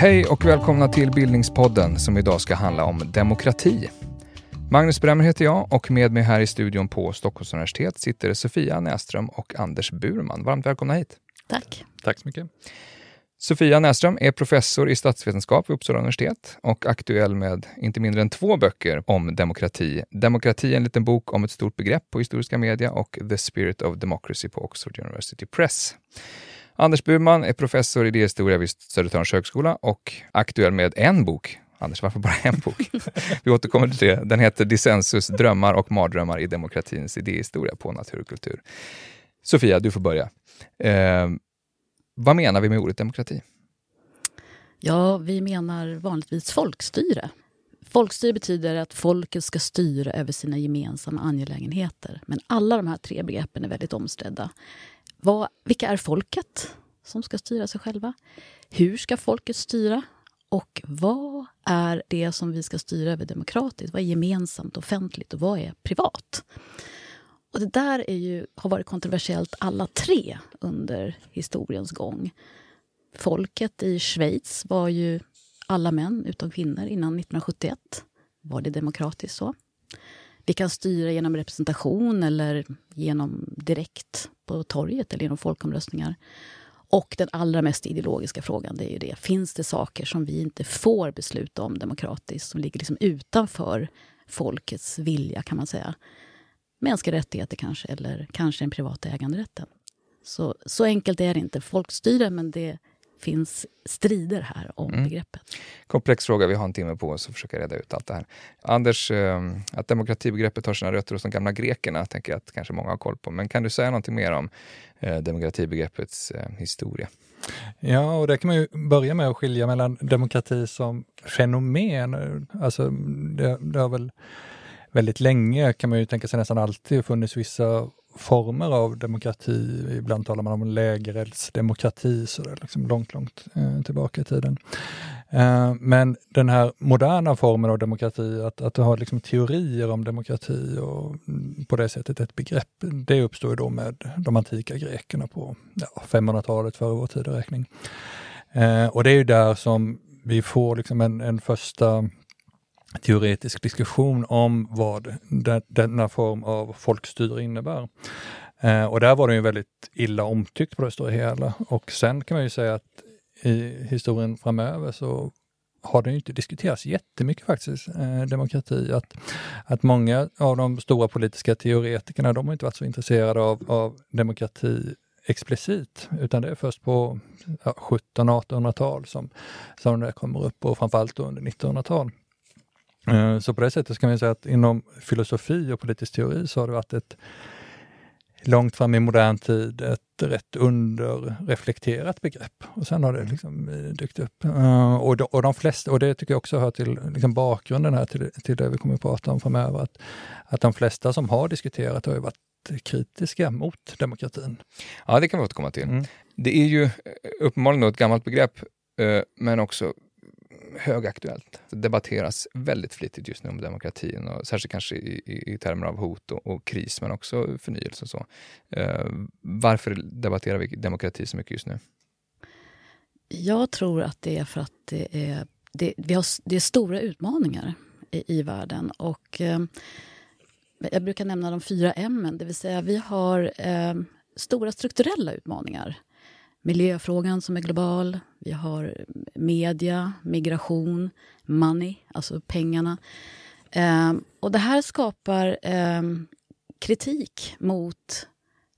Hej och välkomna till Bildningspodden som idag ska handla om demokrati. Magnus Bremmer heter jag och med mig här i studion på Stockholms universitet sitter Sofia Näström och Anders Burman. Varmt välkomna hit. Tack. Tack så mycket. Sofia Näström är professor i statsvetenskap vid Uppsala universitet och aktuell med inte mindre än två böcker om demokrati. Demokrati, en liten bok om ett stort begrepp på historiska media och The Spirit of Democracy på Oxford University Press. Anders Burman är professor i idéhistoria vid Södertörns högskola och aktuell med en bok. Anders, varför bara en bok? Vi återkommer till det. Den heter Dissensus, drömmar och mardrömmar i demokratins idéhistoria på natur och kultur. Sofia, du får börja. Eh, vad menar vi med ordet demokrati? Ja, vi menar vanligtvis folkstyre. Folkstyre betyder att folket ska styra över sina gemensamma angelägenheter. Men alla de här tre begreppen är väldigt omstridda. Vad, vilka är folket som ska styra sig själva? Hur ska folket styra? Och vad är det som vi ska styra över demokratiskt? Vad är gemensamt, offentligt och vad är privat? Och det där är ju, har varit kontroversiellt alla tre under historiens gång. Folket i Schweiz var ju alla män utom kvinnor innan 1971. Var det demokratiskt så? Vi kan styra genom representation eller genom direkt på torget eller genom folkomröstningar. Och den allra mest ideologiska frågan det är ju det. Finns det saker som vi inte får besluta om demokratiskt som ligger liksom utanför folkets vilja, kan man säga? Mänskliga rättigheter kanske, eller kanske den privata äganderätten. Så, så enkelt är det inte. Folkstyre, men det finns strider här om mm. begreppet. Komplex fråga, vi har en timme på oss att försöka reda ut allt det här. Anders, eh, att demokratibegreppet har sina rötter hos de gamla grekerna tänker jag att kanske många har koll på. Men kan du säga någonting mer om eh, demokratibegreppets eh, historia? Ja, och det kan man ju börja med att skilja mellan demokrati som fenomen. Alltså, det, det har väl väldigt länge, kan man ju tänka sig nästan alltid, funnits vissa former av demokrati. Ibland talar man om lägereldsdemokrati, så det är liksom långt, långt eh, tillbaka i tiden. Eh, men den här moderna formen av demokrati, att, att ha liksom teorier om demokrati och på det sättet ett begrepp, det uppstår då med de antika grekerna på ja, 500-talet före vår tideräkning. Eh, och det är ju där som vi får liksom en, en första teoretisk diskussion om vad denna form av folkstyre innebär. Eh, och där var den ju väldigt illa omtyckt på det stora hela. Och sen kan man ju säga att i historien framöver så har den inte diskuterats jättemycket faktiskt, eh, demokrati. Att, att många av de stora politiska teoretikerna, de har inte varit så intresserade av, av demokrati explicit, utan det är först på ja, 1700-1800-tal som, som det kommer upp och framförallt under 1900-tal. Eh, så på det sättet kan vi säga att inom filosofi och politisk teori så har det varit ett långt fram i modern tid ett rätt underreflekterat begrepp. Och sen har det liksom eh, dykt upp. Uh, och, de, och, de flesta, och det tycker jag också hör till liksom bakgrunden här till, till det vi kommer att prata om framöver, att, att de flesta som har diskuterat har ju varit kritiska mot demokratin. Ja, det kan vi återkomma till. Mm. Det är ju uppenbarligen ett gammalt begrepp, men också högaktuellt. Det debatteras väldigt flitigt just nu om demokratin, och särskilt kanske i, i, i termer av hot och, och, kris, men också förnyelse och så. Eh, varför debatterar vi demokrati så mycket just nu? Jag tror att det är för att det är, det, vi har, det är stora utmaningar i, i världen. Och, eh, jag brukar nämna de fyra M, det vill säga vi har eh, stora strukturella utmaningar miljöfrågan som är global. Vi har media, migration, money, alltså pengarna. Eh, och det här skapar eh, kritik mot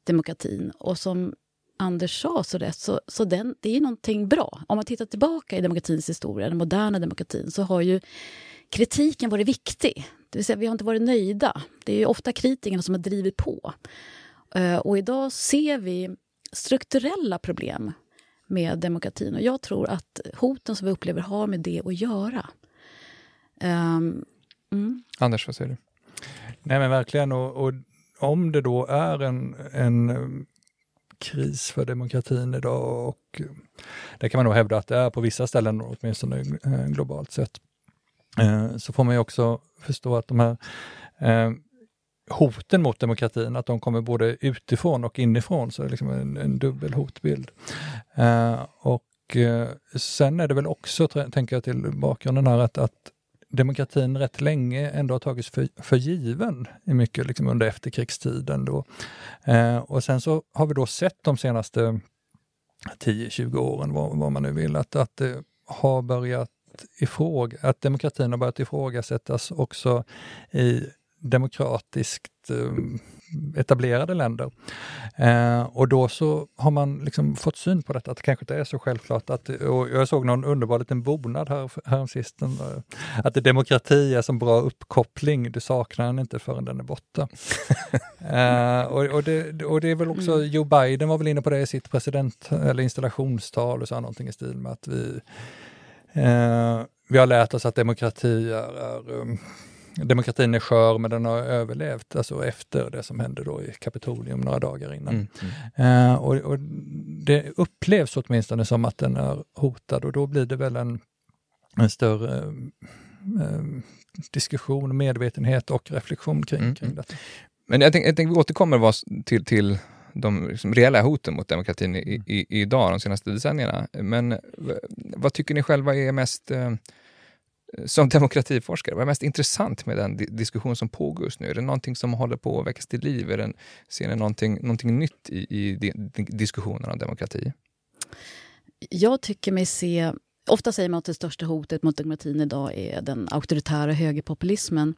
demokratin. Och som Anders sa så rätt, så, så den, det är någonting bra. Om man tittar tillbaka i demokratins historia, den moderna demokratin, så har ju kritiken varit viktig. Det vill säga, vi har inte varit nöjda. Det är ju ofta kritikerna som har drivit på. Uh, och idag ser vi strukturella problem med demokratin. Och jag tror att hoten som vi upplever har med det att göra. Um, mm. Anders, vad säger du? Nej men verkligen, och, och om det då är en, en um, kris för demokratin idag och det kan man nog hävda att det är på vissa ställen, åtminstone eh, globalt sett, eh, så får man ju också förstå att de här eh, hoten mot demokratin, att de kommer både utifrån och inifrån, så det är liksom en, en dubbel hotbild. Uh, och eh, sen är det väl också, tänker jag till bakgrunden här, att, att demokratin rätt länge ändå har tagits för, för given i mycket liksom under efterkrigstiden. Då. Eh, och sen så har vi då sett de senaste 10-20 åren, vad, vad, man nu vill, att, att det har börjat ifråga, att demokratin har börjat ifrågasättas också i demokratiskt eh, etablerade länder. Eh, och då så har man liksom fått syn på detta, att det kanske inte är så självklart att, och jag såg någon underbar liten bonad här, häromsisten, eh, att demokrati är som bra uppkoppling, du saknar den inte förrän den är borta. eh, och, och, det, och det är väl också, mm. Joe Biden var väl inne på det i sitt president eller installationstal och sa någonting i stil med att vi eh, vi har lärt oss att demokrati är, är um, demokratin är skör men den har överlevt alltså efter det som hände då i Kapitolium några dagar innan. Mm, mm. Uh, och, och, det upplevs åtminstone som att den är hotad och då blir det väl en, en större uh, diskussion, medvetenhet och reflektion kring, mm. kring mm. detta. Men jag tänker tänk vi återkommer till, till de liksom reella hoten mot demokratin i, i, idag, de senaste decennierna. Men vad tycker ni själva är mest som demokratiforskare, vad är mest intressant med den diskussion som pågår just nu? Är det någonting som håller på att väckas till liv? Är det, ser ni någonting, någonting nytt i, i diskussionen om demokrati? Jag tycker mig se Ofta säger man att det största hotet mot demokratin idag är den auktoritära högerpopulismen.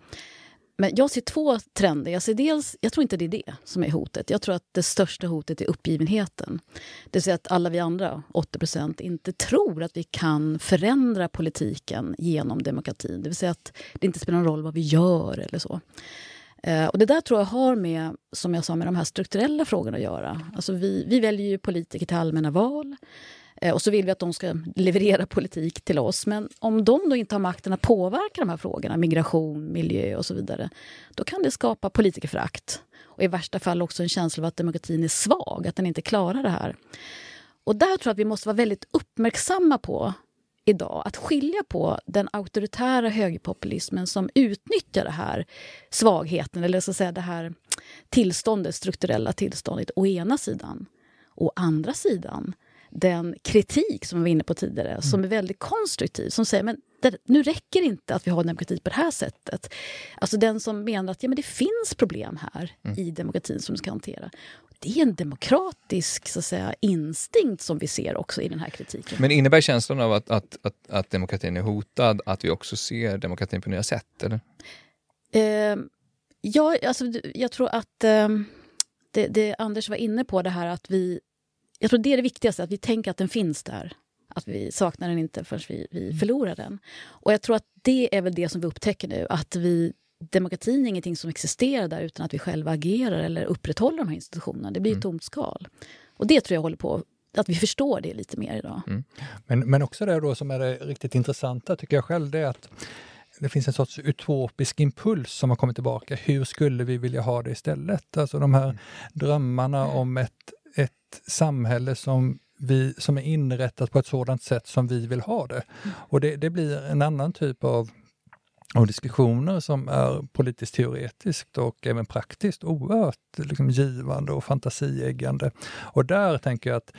Men jag ser två trender. Jag, ser dels, jag tror inte det är det som är hotet. Jag tror att det största hotet är uppgivenheten. Det vill säga att alla vi andra, 80% inte tror att vi kan förändra politiken genom demokratin. Det vill säga att det inte spelar någon roll vad vi gör eller så. Eh, och Det där tror jag har med, som jag sa, med de här strukturella frågorna att göra. Alltså vi, vi väljer ju politiker till allmänna val. Eh, och så vill vi att de ska leverera politik till oss. Men om de då inte har makten att påverka de här frågorna, migration, miljö och så vidare, då kan det skapa politikerförakt. Och i värsta fall också en känsla av att demokratin är svag, att den inte klarar det här. Och där tror jag att vi måste vara väldigt uppmärksamma på idag att skilja på den auktoritära högerpopulismen som utnyttjar det här svagheten, eller så att säga det här tillståndet, strukturella tillståndet, å ena sidan. Å andra sidan den kritik som vi var inne på tidigare, mm. som är väldigt konstruktiv, som säger men det, nu räcker inte att vi har demokrati på det här sättet. Alltså den som menar att ja, men det finns problem här mm. i demokratin som ska hantera. Det är en demokratisk så att säga, instinkt som vi ser också i den här kritiken. Men innebär känslan av att, att, att, att demokratin är hotad att vi också ser demokratin på nya sätt? Eller? Eh, ja, alltså, jag tror att eh, det, det Anders var inne på, det här att vi jag tror det är det viktigaste, att vi tänker att den finns där. Att vi saknar den inte förrän vi, vi mm. förlorar den. Och jag tror att det är väl det som vi upptäcker nu, att vi demokratin är ingenting som existerar där utan att vi själva agerar eller upprätthåller de här institutionerna. Det blir mm. ett tomt skal. Och det tror jag håller på att vi förstår det lite mer idag. Mm. Men, men också det då som är det riktigt intressanta tycker jag själv, det är att det finns en sorts utopisk impuls som har kommit tillbaka. Hur skulle vi vilja ha det istället? Alltså de här mm. drömmarna om ett ett samhälle som, vi, som är inrättat på ett sådant sätt som vi vill ha det. Och det, det blir en annan typ av och diskussioner som är politiskt teoretiskt och även praktiskt oerhört liksom, givande och fantasieggande. Och där tänker jag att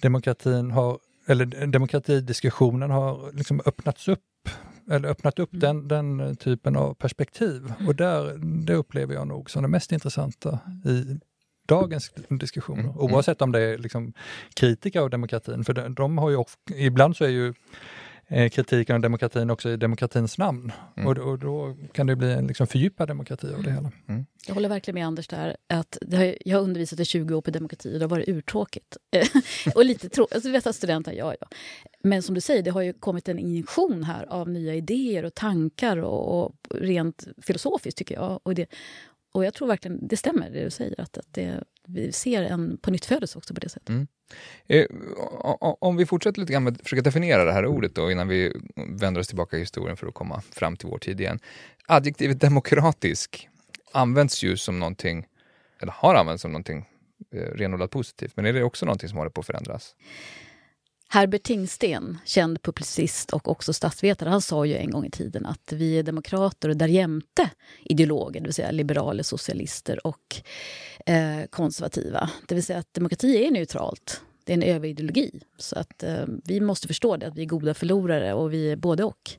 demokratin har, eller demokratidiskussionen har liksom öppnats upp eller öppnat upp mm. den, den typen av perspektiv. Och där, det upplever jag nog som det mest intressanta i dagens diskussioner. Mm. mm. Oavsett om det är liksom kritiker av demokratin, för de, de har ju, ibland så är ju eh, kritiken av demokratin också i demokratins namn. Mm. Och, och, då kan det bli en liksom fördjupad demokrati av det hela. Mm. Jag håller verkligen med Anders där. Att har, jag har undervisat i 20 år på demokrati och det har varit urtråkigt. och lite tråkigt. Alltså, vet att studenter, ja, ja. Men som du säger, det har ju kommit en injektion här av nya idéer och tankar och, och rent filosofiskt tycker jag. Och det, och jag tror verkligen det stämmer det du säger, att, att det, vi ser en på nytt födelse också på det sättet. Mm. Eh, om vi fortsätter lite grann med att försöka definiera det här ordet då, innan vi vänder oss tillbaka i historien för att komma fram till vår tid igen. Adjektivet demokratisk används ju som någonting, eller har använts som någonting eh, renodlat positivt, men är det också någonting som håller på att förändras? Herbert Tingsten, känd publicist och också statsvetare, han sa ju en gång i tiden att vi är demokrater och därjämte ideologer, det vill säga liberaler, socialister och eh, konservativa. Det vill säga att demokrati är neutralt. Det är en överideologi. Så att eh, vi måste förstå det, att vi är goda förlorare och vi är både och.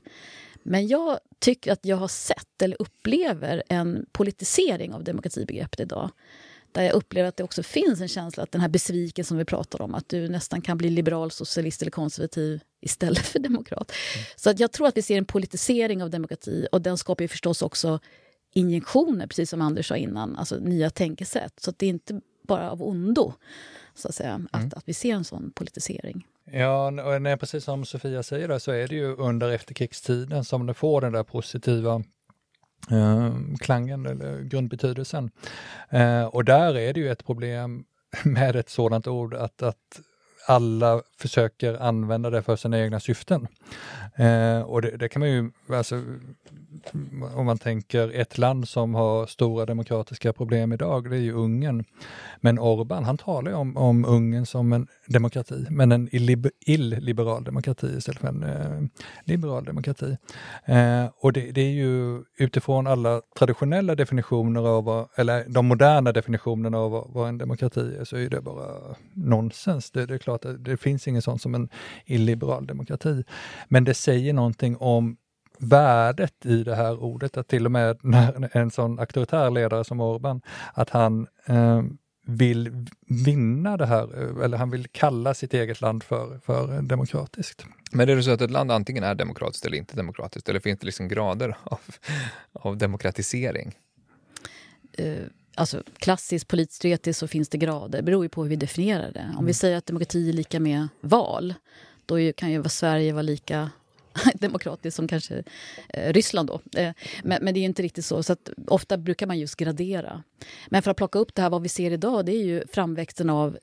Men jag tycker att jag har sett eller upplever en politisering av demokratibegreppet idag. Där jag upplever att det också finns en känsla att den här besviken som vi pratar om, att du nästan kan bli liberal, socialist eller konservativ istället för demokrat. Mm. Så att jag tror att vi ser en politisering av demokrati och den skapar ju förstås också injektioner, precis som Anders sa innan, alltså nya tänkesätt. Så det är inte bara av ondo, så att säga, mm. att, att vi ser en sån politisering. Ja, och nej, precis som Sofia säger där, så är det ju under efterkrigstiden som det får den där positiva eh, klangen eller grundbetydelsen. Eh, och där är det ju ett problem med ett sådant ord att, att alla försöker använda det för sina egna syften. Eh, och det, det, kan man ju, alltså, om man tänker ett land som har stora demokratiska problem idag, det är ju Ungern. Men Orban, han talar ju om, om Ungern som en demokrati, men en illiberal demokrati istället för en eh, liberal demokrati. Eh, och det, det, är ju utifrån alla traditionella definitioner av, vad, eller de moderna definitionerna av vad, vad en demokrati är, så är det bara nonsens. Det, det är klart att det finns inget sånt som en illiberal demokrati. Men det säger någonting om värdet i det här ordet, att till och med när en sån auktoritär ledare som Orban, att han eh, vill vinna det här, eller han vill kalla sitt eget land för, för demokratiskt. Men är det så att ett land antingen är demokratiskt eller inte demokratiskt, eller finns det liksom grader av, av demokratisering? Uh, alltså klassiskt politiskt så finns det grader, det beror ju på hur vi definierar det. Om mm. vi säger att demokrati är lika med val, då kan ju Sverige vara lika demokratiskt som kanske eh, Ryssland. Då. Eh, men, men, det är inte riktigt så. så ofta brukar man just gradera. Men för att plocka upp det här, vad vi ser idag det är ju framväxten av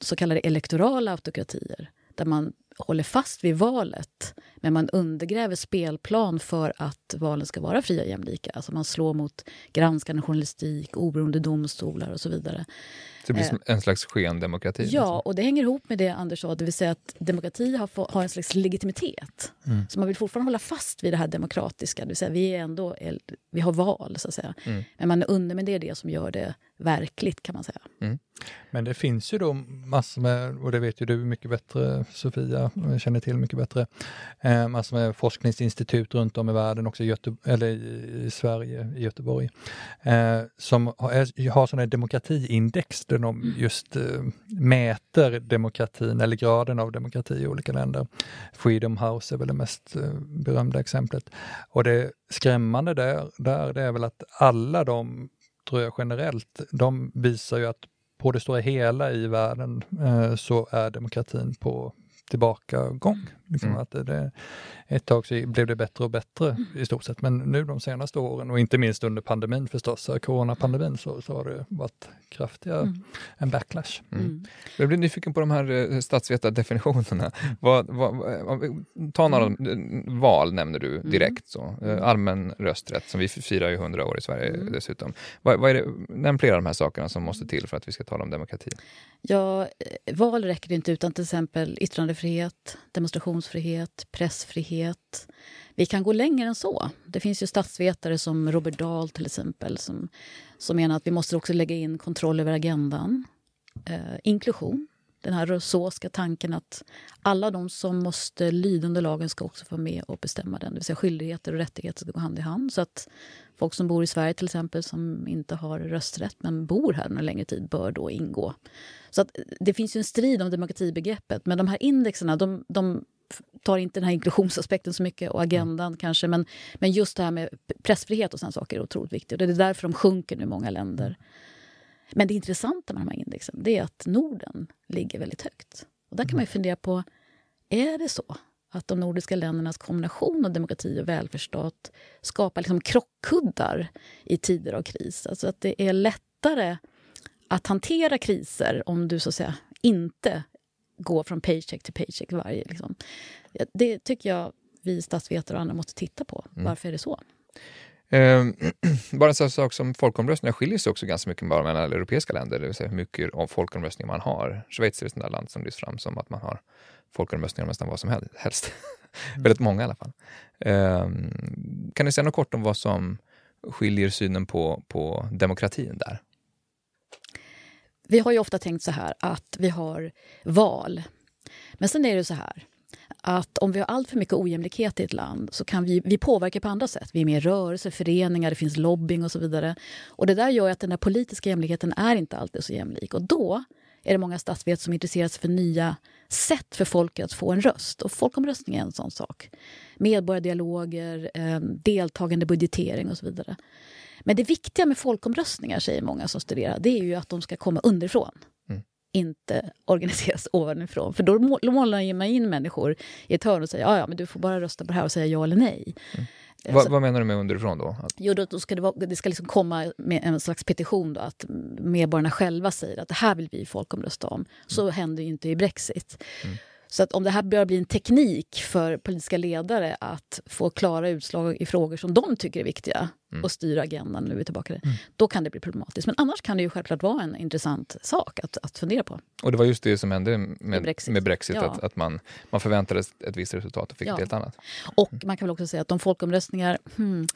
så kallade elektorala autokratier där man håller fast vid valet men man undergräver spelplan för att valen ska vara fria och jämlika. Alltså man slår mot granskande journalistik, oberoende domstolar och så vidare. Så det blir som eh, en slags skendemokrati? Ja, liksom. och det hänger ihop med det Anders sa, det vill säga att demokrati har, har en slags legitimitet. Mm. Så man vill fortfarande hålla fast vid det här demokratiska, det vill säga vi, är ändå, vi har val, så att säga. Mm. Men man underminerar det som gör det verkligt, kan man säga. Mm. Men det finns ju då massor med, och det vet ju du mycket bättre Sofia, känner till mycket bättre, eh, massor med forskningsinstitut runt om i världen, också i, Göte eller i, Sverige, i Göteborg, eh, som har, har sådana demokratiindex där de mm. just eh, mäter demokratin eller graden av demokrati i olika länder. Freedom House är väl det mest eh, berömda exemplet. Och det skrämmande där, där det är väl att alla de tror jag generellt, de visar ju att på det stora hela i världen eh, så är demokratin på tillbakagång. Liksom mm. att det, ett tag så blev det bättre och bättre mm. i stort sett, men nu de senaste åren och inte minst under pandemin förstås, coronapandemin, så, så har det varit kraftiga, mm. en backlash. Mm. mm. Jag blir nyfiken på de här eh, statsvetardefinitionerna. Mm. Vad, vad, ta några mm. val nämner du direkt, så. Eh, allmän rösträtt som vi firar ju 100 år i Sverige dessutom. Vad, vad är det, nämn flera av de här sakerna som måste till för att vi ska tala om demokrati. Ja, eh, val räcker inte utan till exempel yttrandefrihet, demonstrationsfrihet, pressfrihet. Vi kan gå längre än så. Det finns ju statsvetare som Robert Dahl till exempel som, som menar att vi måste också lägga in kontroll över agendan. Eh, inklusion. Den här rousseauska tanken att alla de som måste lyda under lagen ska också få med och bestämma den. Det vill säga skyldigheter och rättigheter ska gå hand i hand. Så att folk som bor i Sverige till exempel som inte har rösträtt men bor här en längre tid bör då ingå. Så att det finns ju en strid om demokratibegreppet men de här indexerna de, de tar inte den här inklusionsaspekten så mycket och agendan mm. kanske men, men just det här med pressfrihet och sådana saker är otroligt viktigt. Och det är därför de sjunker nu i många länder. Men det intressanta med de här indexen det är att Norden ligger väldigt högt. Och där kan man ju fundera på, är det så att de nordiska ländernas kombination av demokrati och välfärdsstat skapar liksom krockkuddar i tider av kris? Alltså att det är lättare att hantera kriser om du så att säga inte går från paycheck till paycheck varje. Liksom. Det tycker jag vi statsvetare och andra måste titta på. Mm. Varför är det så? Eh, bara en sån sak som folkomröstningar skiljer sig också ganska mycket bara mellan europeiska länder, det vill säga hur mycket av folkomröstningar man har. Schweiz är ett sånt där land som lyfts fram som att man har folkomröstningar om nästan vad som helst. Mm. Väldigt många i alla fall. Eh, kan ni säga något kort om vad som skiljer synen på, på demokratin där? Vi har ju ofta tänkt så här att vi har val. Men sen är det så här att om vi har allt för mycket ojämlikhet i ett land så kan vi, vi påverka på andra sätt. Vi är med i rörelser, föreningar, det finns lobbying och så vidare. Och det där gör att den där politiska jämlikheten är inte alltid så jämlik. Och då är det många statsvetare som intresserar sig för nya sätt för folket att få en röst. Och folkomröstning är en sån sak. Medborgardialoger, eh, deltagande budgetering och så vidare. Men det viktiga med folkomröstningar, säger många som studerar, det är ju att de ska komma underifrån. Mm. Inte organiseras ovanifrån. För då målar man in människor i ett hörn och säger ja, men du får bara rösta på det här och säga ja eller nej. Mm. Eh, vad, vad, menar du med underifrån då? Jo, då, då ska det, vara, det ska liksom komma med en slags petition då, att medborgarna själva säger att det här vill vi folkomrösta om. Så mm. händer ju inte i Brexit. Mm. Så att om det här börjar bli en teknik för politiska ledare att få klara utslag i frågor som de tycker är viktiga mm. och styra agendan, nu är vi tillbaka det, mm. då kan det bli problematiskt. Men annars kan det ju självklart vara en intressant sak att, att fundera på. Och det var just det som hände med Brexit, med Brexit ja. att, att man, man förväntade ett visst resultat och fick ja. ett helt annat. Och man kan väl också säga att de folkomröstningar, hmm,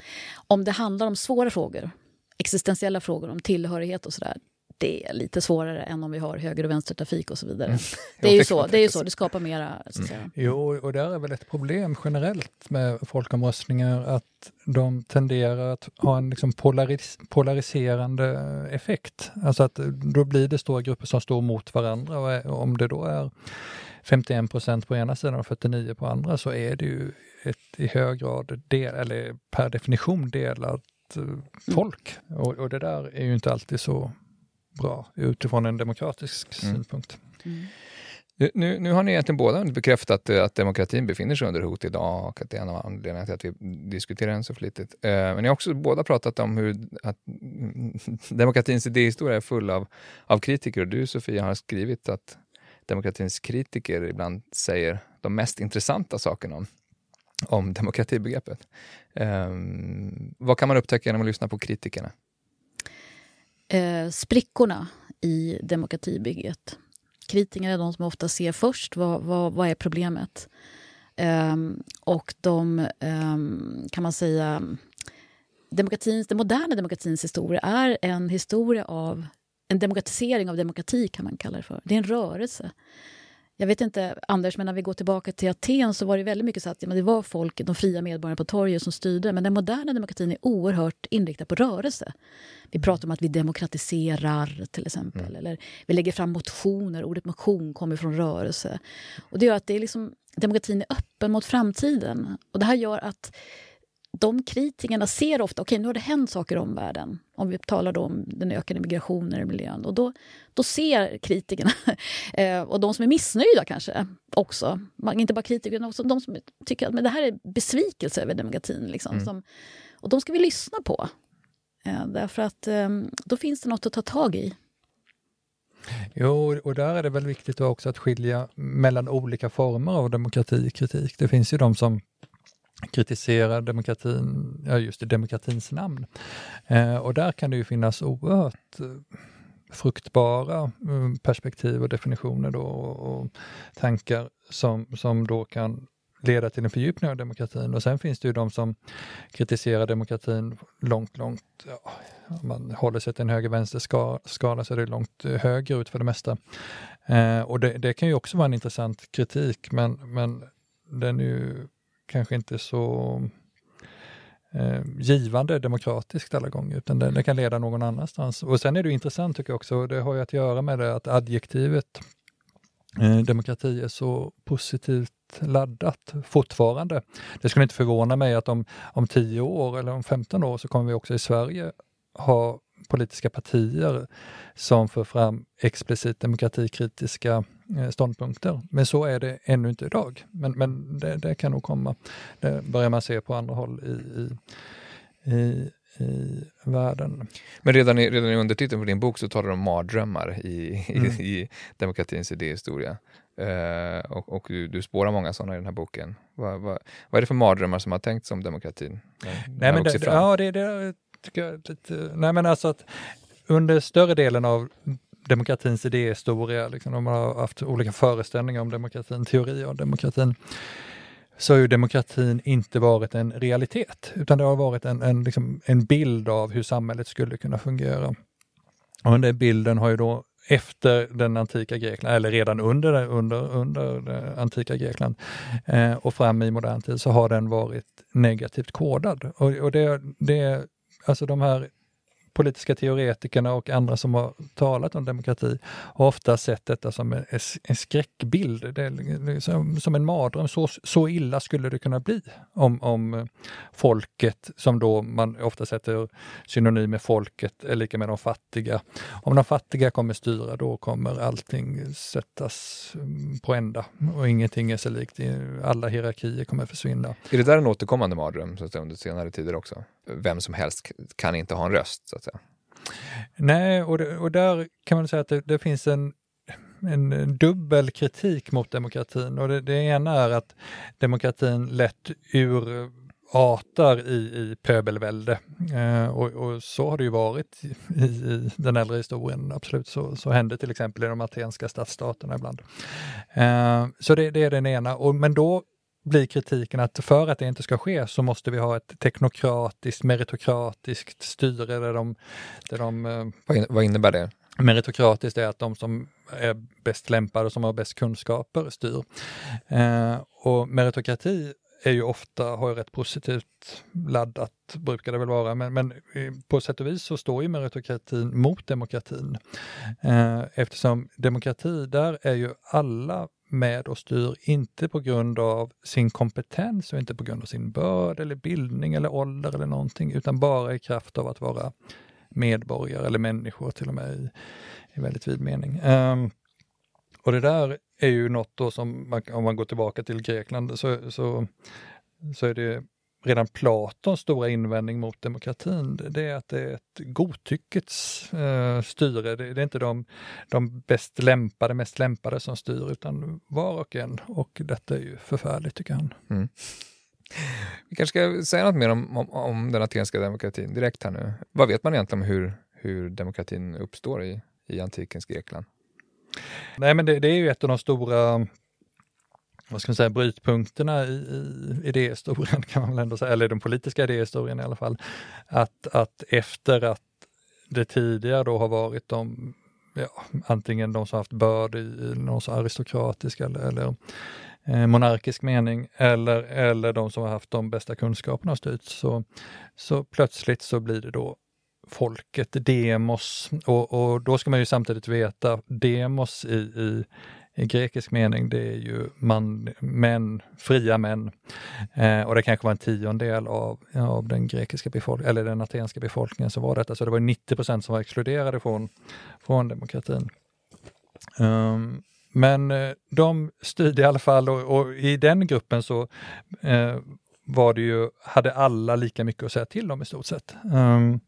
om det handlar om svåra frågor, existentiella frågor om tillhörighet och sådär, det är lite svårare än om vi har höger och vänstertrafik och så vidare. Mm. Det är ju så, det är ju så, det skapar mera. Så att mm. Jo, och där är väl ett problem generellt med folkomröstningar att de tenderar att ha en liksom polaris polariserande effekt. Alltså att då blir det stora grupper som står mot varandra och om det då är 51 procent på ena sidan och 49 på andra så är det ju ett i hög grad, del, eller per definition delat eh, mm. folk. Mm. Och, och, det där är ju inte alltid så bra utifrån en demokratisk mm. synpunkt. Mm. Nu, nu har ni egentligen båda bekräftat att demokratin befinner sig under hot idag och att det är en av anledningarna till att vi diskuterar den så flitigt. Eh, men ni har också båda pratat om hur att demokratins idéhistoria är full av, av kritiker och du Sofia har skrivit att demokratins kritiker ibland säger de mest intressanta sakerna om, om demokratibegreppet. Um, vad kan man upptäcka genom att lyssna på kritikerna? Eh, sprickorna i demokratibygget. Kritikerna är de som ofta ser först vad, vad, vad är problemet. Eh, och de, eh, kan man säga, demokratins, den moderna demokratins historia är en historia av en demokratisering av demokrati, kan man kalla det för. Det är en rörelse. Jag vet inte, Anders, men när vi går tillbaka till Aten så var det väldigt mycket så att det var folk, de fria medborgarna på torget som styrde. Men den moderna demokratin är oerhört inriktad på rörelse. Vi pratar om att vi demokratiserar, till exempel. Mm. Eller vi lägger fram motioner. Ordet motion kommer från rörelse. Och det gör att det är liksom, demokratin är öppen mot framtiden. Och det här gör att de kritikerna ser ofta, okej okay, nu har det hänt saker i omvärlden. Om vi talar om den ökade migrationen i miljön. Och då, då ser kritikerna, eh, och de som är missnöjda kanske också, inte bara kritiker utan också de som tycker att men det här är besvikelse över demokratin. Liksom, mm. som, och de ska vi lyssna på. Eh, därför att eh, då finns det något att ta tag i. Jo, och där är det väl viktigt också att skilja mellan olika former av demokratikritik. Det finns ju de som kritiserar demokratin, ja just i demokratins namn. Eh, och där kan det ju finnas oerhört eh, fruktbara mm, perspektiv och definitioner då och, och tankar som, som då kan leda till en fördjupning av demokratin. Och sen finns det ju de som kritiserar demokratin långt, långt, ja, om man håller sig till en höger-vänster skala så är det långt eh, höger ut för det mesta. Eh, och det, det, kan ju också vara en intressant kritik, men, men den är ju kanske inte så eh, givande demokratiskt alla gånger, utan det, det, kan leda någon annanstans. Och sen är det intressant tycker jag också, det har ju att göra med det att adjektivet eh, demokrati är så positivt laddat fortfarande. Det skulle inte förvåna mig att om, om 10 år eller om 15 år så kommer vi också i Sverige ha politiska partier som för fram explicit demokratikritiska eh, ståndpunkter. Men så är det ännu inte idag. Men, men det, det kan nog komma. Det börjar man se på andra håll i, i, i i världen. Men redan i, redan i undertiteln på din bok så talar du om mardrömmar i, mm. i, i demokratins idéhistoria. Uh, och, och du, du spårar många sådana i den här boken. Va, va, vad är det för mardrömmar som har tänkts om demokratin? Nej, men det, ja, det, det tycker jag lite... Nej, men alltså att under större delen av demokratins idéhistoria, liksom, de har haft olika föreställningar om demokratin, teorier om demokratin, så har ju demokratin inte varit en realitet, utan det har varit en, en, liksom, en bild av hur samhället skulle kunna fungera. Och den bilden har ju då efter den antika Grekland, eller redan under, under, under det antika Grekland eh, och fram i modern tid så har den varit negativt kodad. Och, och det, det, alltså de här politiska teoretikerna och andra som har talat om demokrati har ofta sett detta som en, en skräckbild. Det liksom, som en mardröm. Så, så illa skulle det kunna bli om, om folket, som då man ofta sätter synonym med folket, är lika med de fattiga. Om de fattiga kommer styra, då kommer allting sättas mm, på ända och ingenting är sig likt. Alla hierarkier kommer försvinna. Är det där en återkommande mardröm så att säga, under senare tider också? Vem som helst kan inte ha en röst. så att säga. Nej, och, det, och där kan man säga att det, det finns en, en dubbel kritik mot demokratin. Och det, det ena är att demokratin lätt urartar i, i pöbelvälde. Eh, och, och, så har det ju varit i, i den äldre historien, absolut. Så, så hände till exempel i de atenska stadsstaterna ibland. Eh, så det, det, är den ena. Och, men då blir kritiken att för att det inte ska ske så måste vi ha ett teknokratiskt, meritokratiskt styre där de... Där de eh, vad, innebär det? Meritokratiskt är att de som är bäst lämpade och som har bäst kunskaper styr. Eh, och meritokrati är ju ofta, har rätt positivt laddat, brukar det väl vara, men, men på sätt och vis så står ju meritokratin mot demokratin. Eh, eftersom demokrati, där är ju alla med och styr, inte på grund av sin kompetens och inte på grund av sin börd eller bildning eller ålder eller någonting, utan bara i kraft av att vara medborgare eller människor till och med i, i väldigt vid mening. Um, och det där är ju något då som, man, om man går tillbaka till Grekland, så, så, så är det redan Platons stora invändning mot demokratin, det är att det är ett godtyckets eh, styre. Det, det, är inte de, de bäst lämpade, mest lämpade som styr, utan var och en. Och detta är ju förfärligt, tycker han. Mm. Vi kanske ska säga något mer om, om, om, den atenska demokratin direkt här nu. Vad vet man egentligen om hur, hur demokratin uppstår i, i antikens Grekland? Nej, men det, det är ju ett av de stora vad ska man säga, brytpunkterna i, i idéhistorien kan man väl ändå säga, eller den politiska idéhistorien i alla fall. Att, att efter att det tidigare då har varit de, ja, antingen de som haft börd i, i någon så aristokratisk eller, eller eh, monarkisk mening eller, eller de som har haft de bästa kunskaperna och styrt, så, så plötsligt så blir det då folket, demos, och, och då ska man ju samtidigt veta, demos i, i i grekisk mening, det är ju man, män, fria män. Eh, och det kanske var en tiondel av, av den grekiska befolkningen, eller den atenska befolkningen som var detta. Så det var 90 procent som var exkluderade från, från demokratin. Um, men eh, de styrde i alla fall och, och i den gruppen så eh, var det ju, hade alla lika mycket att säga till om i stort sett. Um,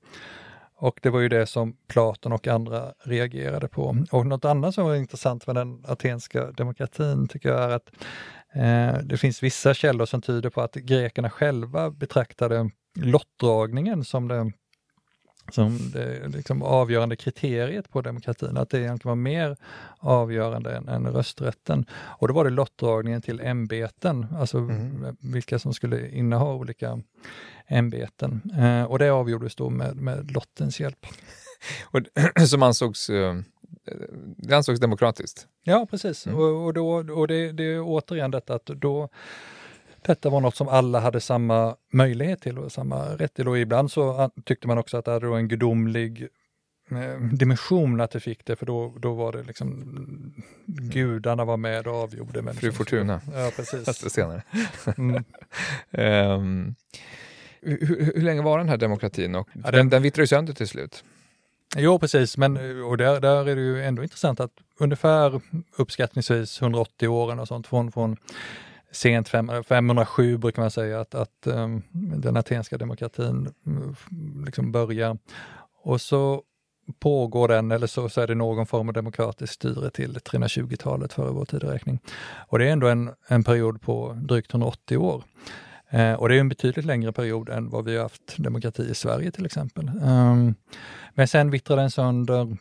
och det var ju det som Platon och andra reagerade på. Och något annat som var intressant med den atenska demokratin tycker jag är att eh, det finns vissa källor som tyder på att grekerna själva betraktade lottdragningen som det, som det liksom avgörande kriteriet på demokratin, att det egentligen var mer avgörande än, än rösträtten. Och då var det lottdragningen till ämbeten, alltså mm. vilka som skulle inneha olika ämbeten. Eh, och det avgjordes då med, med lottens hjälp. och, som ansågs, eh, det ansågs demokratiskt? Ja, precis. Mm. Och, och, då, och det, det är återigen detta att då detta var något som alla hade samma möjlighet till och samma rätt till. Och ibland så tyckte man också att det hade en gudomlig eh, dimension att det fick det, för då, då var det liksom gudarna var med och avgjorde. Fru Fortuna. Ja, precis. senare. mm. um, hur, hur, länge var den här demokratin? Och ja, den, den vittrade ju sönder till slut. Jo, precis, men och där, där är det ju ändå intressant att ungefär uppskattningsvis 180 åren och sånt från, från sent 507 brukar man säga att, att um, den atenska demokratin mm, liksom börjar. Och så pågår den, eller så, så är det någon form av demokratiskt styre till 320-talet före vår tideräkning. Och det är ändå en, en period på drygt 180 år. Eh, och det är en betydligt längre period än vad vi har haft demokrati i Sverige till exempel. Um, men sen vittrar den sönder,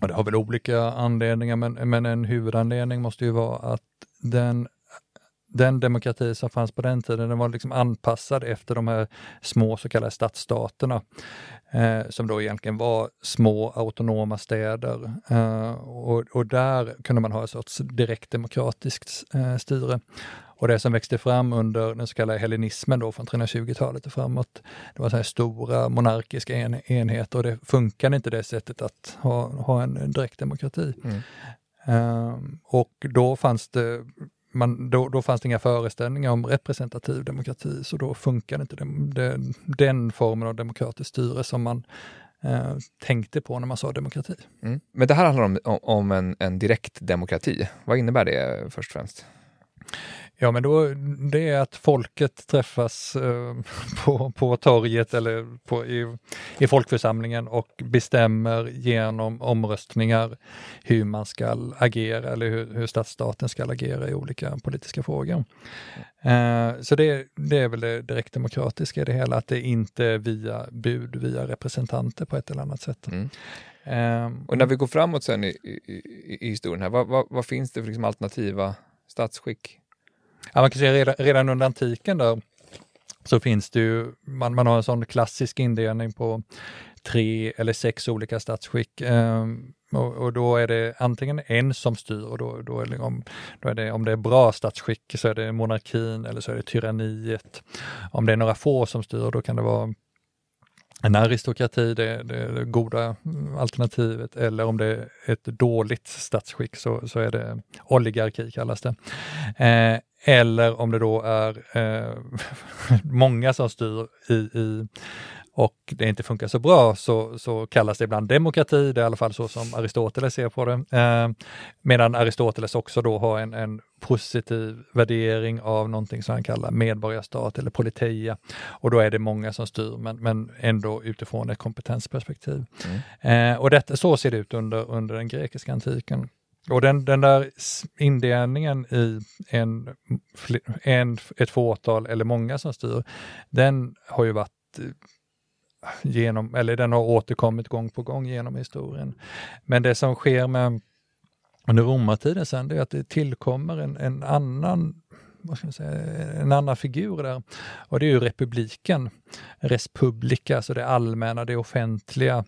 och det har väl olika anledningar, men, men en huvudanledning måste ju vara att den den demokrati som fanns på den tiden, den var liksom anpassad efter de här små så kallade stadsstaterna. Eh, som då egentligen var små autonoma städer. Eh, och, och, där kunde man ha ett sorts direktdemokratiskt eh, styre. Och det som växte fram under den så kallade hellenismen då från 320-talet och framåt, det var så här stora monarkiska en, enheter och det funkade inte det sättet att ha, ha en direktdemokrati. Mm. Um, och då fanns det man, då, då fanns det inga föreställningar om representativ demokrati, så då funkade inte den, den, den formen av demokratiskt styre som man eh, tänkte på när man sa demokrati. Mm. Men det här handlar om, om en, en direkt demokrati. Vad innebär det först och främst? Ja, men då, det är att folket träffas eh, på, på torget eller på, i, i folkförsamlingen och bestämmer genom omröstningar hur man ska agera eller hur, hur stadsstaten ska agera i olika politiska frågor. Eh, så det, det, är väl det direktdemokratiska i det hela, att det inte är via bud, via representanter på ett eller annat sätt. Mm. Um, och när vi går framåt sen i, i, i historien här, vad, vad, vad finns det för liksom alternativa statsskick? Ja, man kan säga redan, redan under antiken där så finns det ju, man, man har en sån klassisk indelning på tre eller sex olika statsskick. Um, och, och, då är det antingen en som styr och då, då, är det, om, då är det, om det är bra statsskick så är det monarkin eller så är det tyranniet. Om det är några få som styr då kan det vara en aristokrati, det, det, det goda alternativet, eller om det är ett dåligt statsskick så, så är det oligarki kallas det. Eh, eller om det då är eh, många som styr i, i och det inte funkar så bra så, så kallas det ibland demokrati, det är i alla fall så som Aristoteles ser på det. Eh, medan Aristoteles också då har en, en, positiv värdering av någonting som han kallar medborgarstat eller politeia. Och då är det många som styr, men, men ändå utifrån ett kompetensperspektiv. Mm. Eh, och detta, så ser det ut under, under den grekiska antiken. Och den, den där indelningen i en, en, ett fåtal eller många som styr, den har ju varit eh, genom, eller den har återkommit gång på gång genom historien. Men det som sker med under romartiden sen, det är att det tillkommer en, en annan vad ska man säga, en annan figur där. Och det är ju republiken, respublika, alltså det allmänna, det offentliga.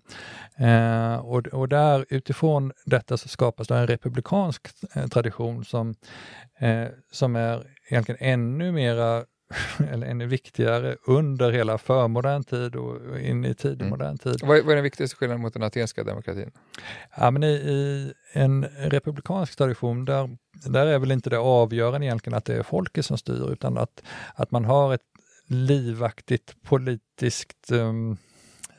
Eh, och, och där utifrån detta så skapas det en republikansk eh, tradition som, eh, som är egentligen ännu mera eller ännu viktigare under hela förmodern tid och in i tidig mm. modern tid. Vad är, vad är den viktigaste skillnaden mot den atenska demokratin? Ja, men i, i, en republikansk tradition, där, där är väl inte det avgörande egentligen att det är folket som styr, utan att, att man har ett livaktigt politiskt um,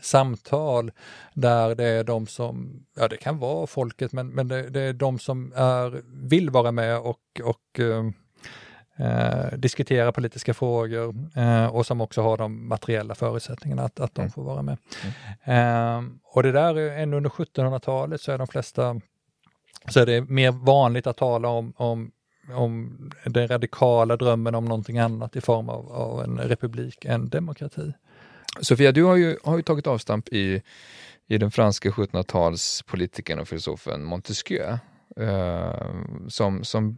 samtal där det är de som, ja det kan vara folket, men, men det, det är de som är, vill vara med och, och um, eh, diskutera politiska frågor eh, och som också har de materiella förutsättningarna att, att de mm. får vara med. Mm. Eh, och det där, är ännu under 1700-talet så är de flesta, så är det mer vanligt att tala om, om om den radikala drömmen om någonting annat i form av, av en republik än demokrati. Sofia, du har ju, har ju tagit avstamp i, i den franska 1700-talspolitikern och filosofen Montesquieu. Uh, som, som,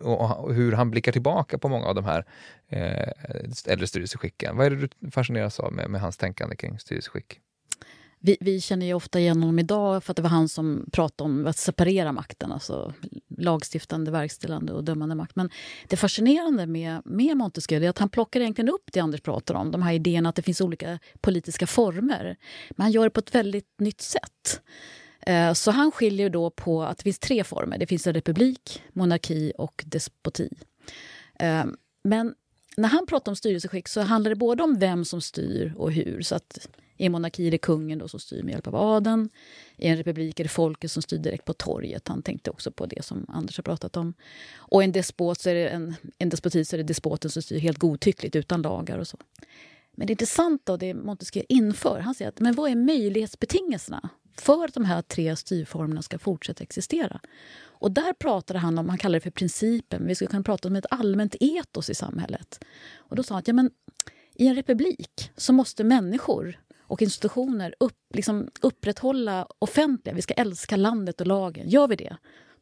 och hur han blickar tillbaka på många av de här uh, äldre styrelseskicken. Vad är det du fascineras av med, med hans tänkande kring styrelseskick? Vi, vi, känner ju ofta igen honom idag för att det var han som pratade om att separera makten, alltså lagstiftande, verkställande och dömande makt. Men det fascinerande med, med Montesquieu är att han plockar egentligen upp det Anders pratar om, de här idéerna att det finns olika politiska former. Men han gör det på ett väldigt nytt sätt. Eh, så han skiljer då på att det finns tre former. Det finns en republik, monarki och despoti. Eh, men när han pratar om styrelseskick så handlar det både om vem som styr och hur. Så att I en monarki är det kungen då som styr med hjälp av adeln. I en republik är det folket som styr direkt på torget. Han tänkte också på det som Anders har pratat om. Och i en, despot så är det en, en despoti så är det despoten som styr helt godtyckligt utan lagar och så. Men det intressanta och det Montesquieu inför, han säger att men vad är möjlighetsbetingelserna för att de här tre styrformerna ska fortsätta existera. Och där pratade han om, han kallar det för principen, vi skulle kunna prata om ett allmänt etos i samhället. Och då sa han att ja, men, i en republik så måste människor och institutioner upp, liksom, upprätthålla offentliga, vi ska älska landet och lagen. Gör vi det,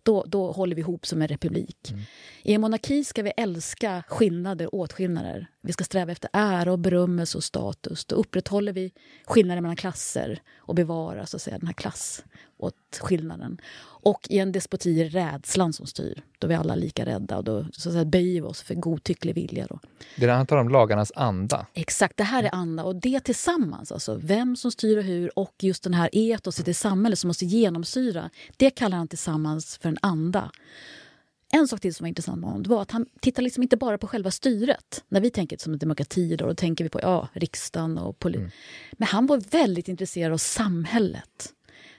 då, då håller vi ihop som en republik. Mm. I en monarki ska vi älska skillnader och åtskillnader. Vi ska sträva efter ära och berömmelse och status. Då upprätthåller vi skillnader mellan klasser och bevarar så att säga, den här klass åt skillnaden. Och i en despoti är rädslan som styr. Då är vi alla lika rädda och då så att säga, böjer vi oss för godtycklig vilja. Då. Det är handlar om lagarnas anda. Exakt, det här är anda. Och det tillsammans, alltså vem som styr och hur och just den här etoset i samhället som måste genomsyra, det kallar han tillsammans för en anda. En sak till som var intressant med honom var att han tittar liksom inte bara på själva styret. När vi tänker som en demokrati då, då tänker vi på ja, riksdagen och polisen. Mm. Men han var väldigt intresserad av samhället.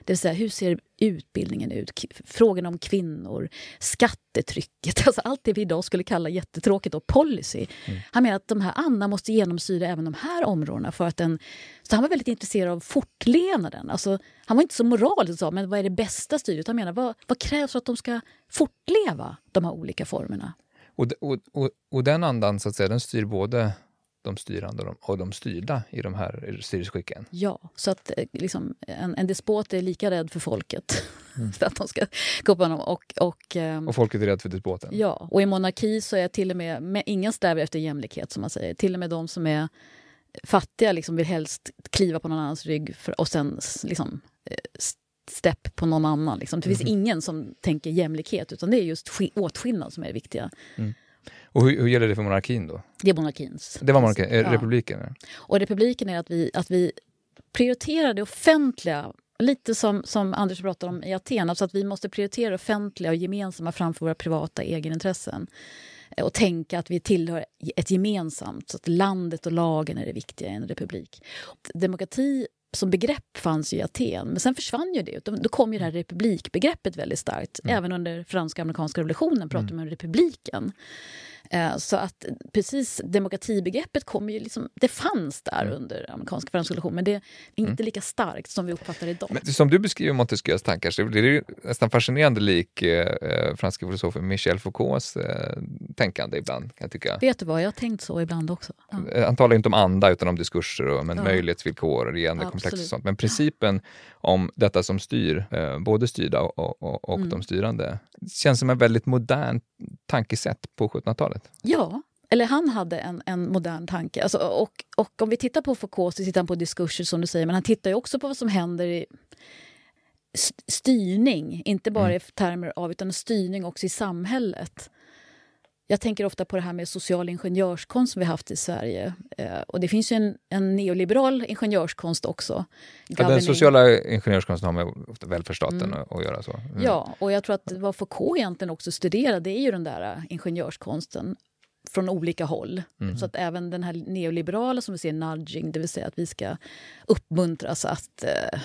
Det vill säga, hur ser utbildningen ut? Frågorna om kvinnor, skattetrycket, alltså allt det vi idag skulle kalla jättetråkigt och policy. Mm. Han menar att de här Anna måste genomsyra även de här områdena. För att den, så han var väldigt intresserad av fortlevnaden. Alltså, han var inte så moralisk, men vad är det bästa styret? Han menar, vad, vad krävs för att de ska fortleva de här olika formerna? Och, och, och, och den andan, så att säga, den styr både de styrande och de styrda i de här styrelseskicken. Ja, så att eh, liksom, en, en despot är lika rädd för folket. Mm. för att de ska gå på honom. Och, och, um, och folket är rädd för despoten? Ja, och i monarki så är till och med, med ingen strävar efter jämlikhet som man säger. Till och med de som är fattiga liksom vill helst kliva på någon annans rygg för, och sen liksom, eh, stepp på någon annan. Liksom. Det finns mm. ingen som tänker jämlikhet utan det är just åtskillnad som är det viktiga. Mm. Och hur, hur, gäller det för monarkin då? Det är monarkins. Det var monarkin, ja. republiken? Och republiken är att vi, att vi prioriterar det offentliga Lite som, som Anders pratade om i Aten, alltså att vi måste prioritera offentliga och gemensamma framför våra privata egenintressen. Eh, och tänka att vi tillhör ett gemensamt, så att landet och lagen är det viktiga i en republik. Demokrati som begrepp fanns ju i Aten, men sen försvann ju det. Då kom ju det här republikbegreppet väldigt starkt. Mm. Även under franska amerikanska revolutionen pratade mm. man om republiken. Eh, så att precis demokratibegreppet kommer ju liksom, det fanns där mm. under amerikanska franska men det är inte mm. lika starkt som vi uppfattar det idag. Men som du beskriver Montesquieus tankar så blir det nästan fascinerande lik eh, eh, franska filosofen Michel Foucaults eh, tänkande ibland kan jag tycka. Vet du vad, jag har tänkt så ibland också. Ja. Eh, han talar inte om anda utan om diskurser och men ja. möjlighetsvillkor och regerandekomplex och sånt. Men principen om detta som styr, eh, både styrda och, och, och mm. de styrande, känns som en väldigt modern tankesätt på 1700-talet. Ja, eller han hade en, en modern tanke. Alltså, och, och om vi tittar på Foucault så tittar han på diskurser som du säger, men han tittar ju också på vad som händer i styrning, inte bara mm. i termer av utan styrning också i samhället. Jag tänker ofta på det här med social ingenjörskonst som vi haft i Sverige. Eh, och det finns ju en, en neoliberal ingenjörskonst också. Ja, den sociala ingenjörskonsten har med välfärdsstaten mm. att göra. så. Mm. Ja, och jag tror att vad Foucault egentligen också studerar det är ju den där eh, ingenjörskonsten från olika håll. Mm. Så att även den här neoliberala som vi ser, nudging, det vill säga att vi ska uppmuntras att eh,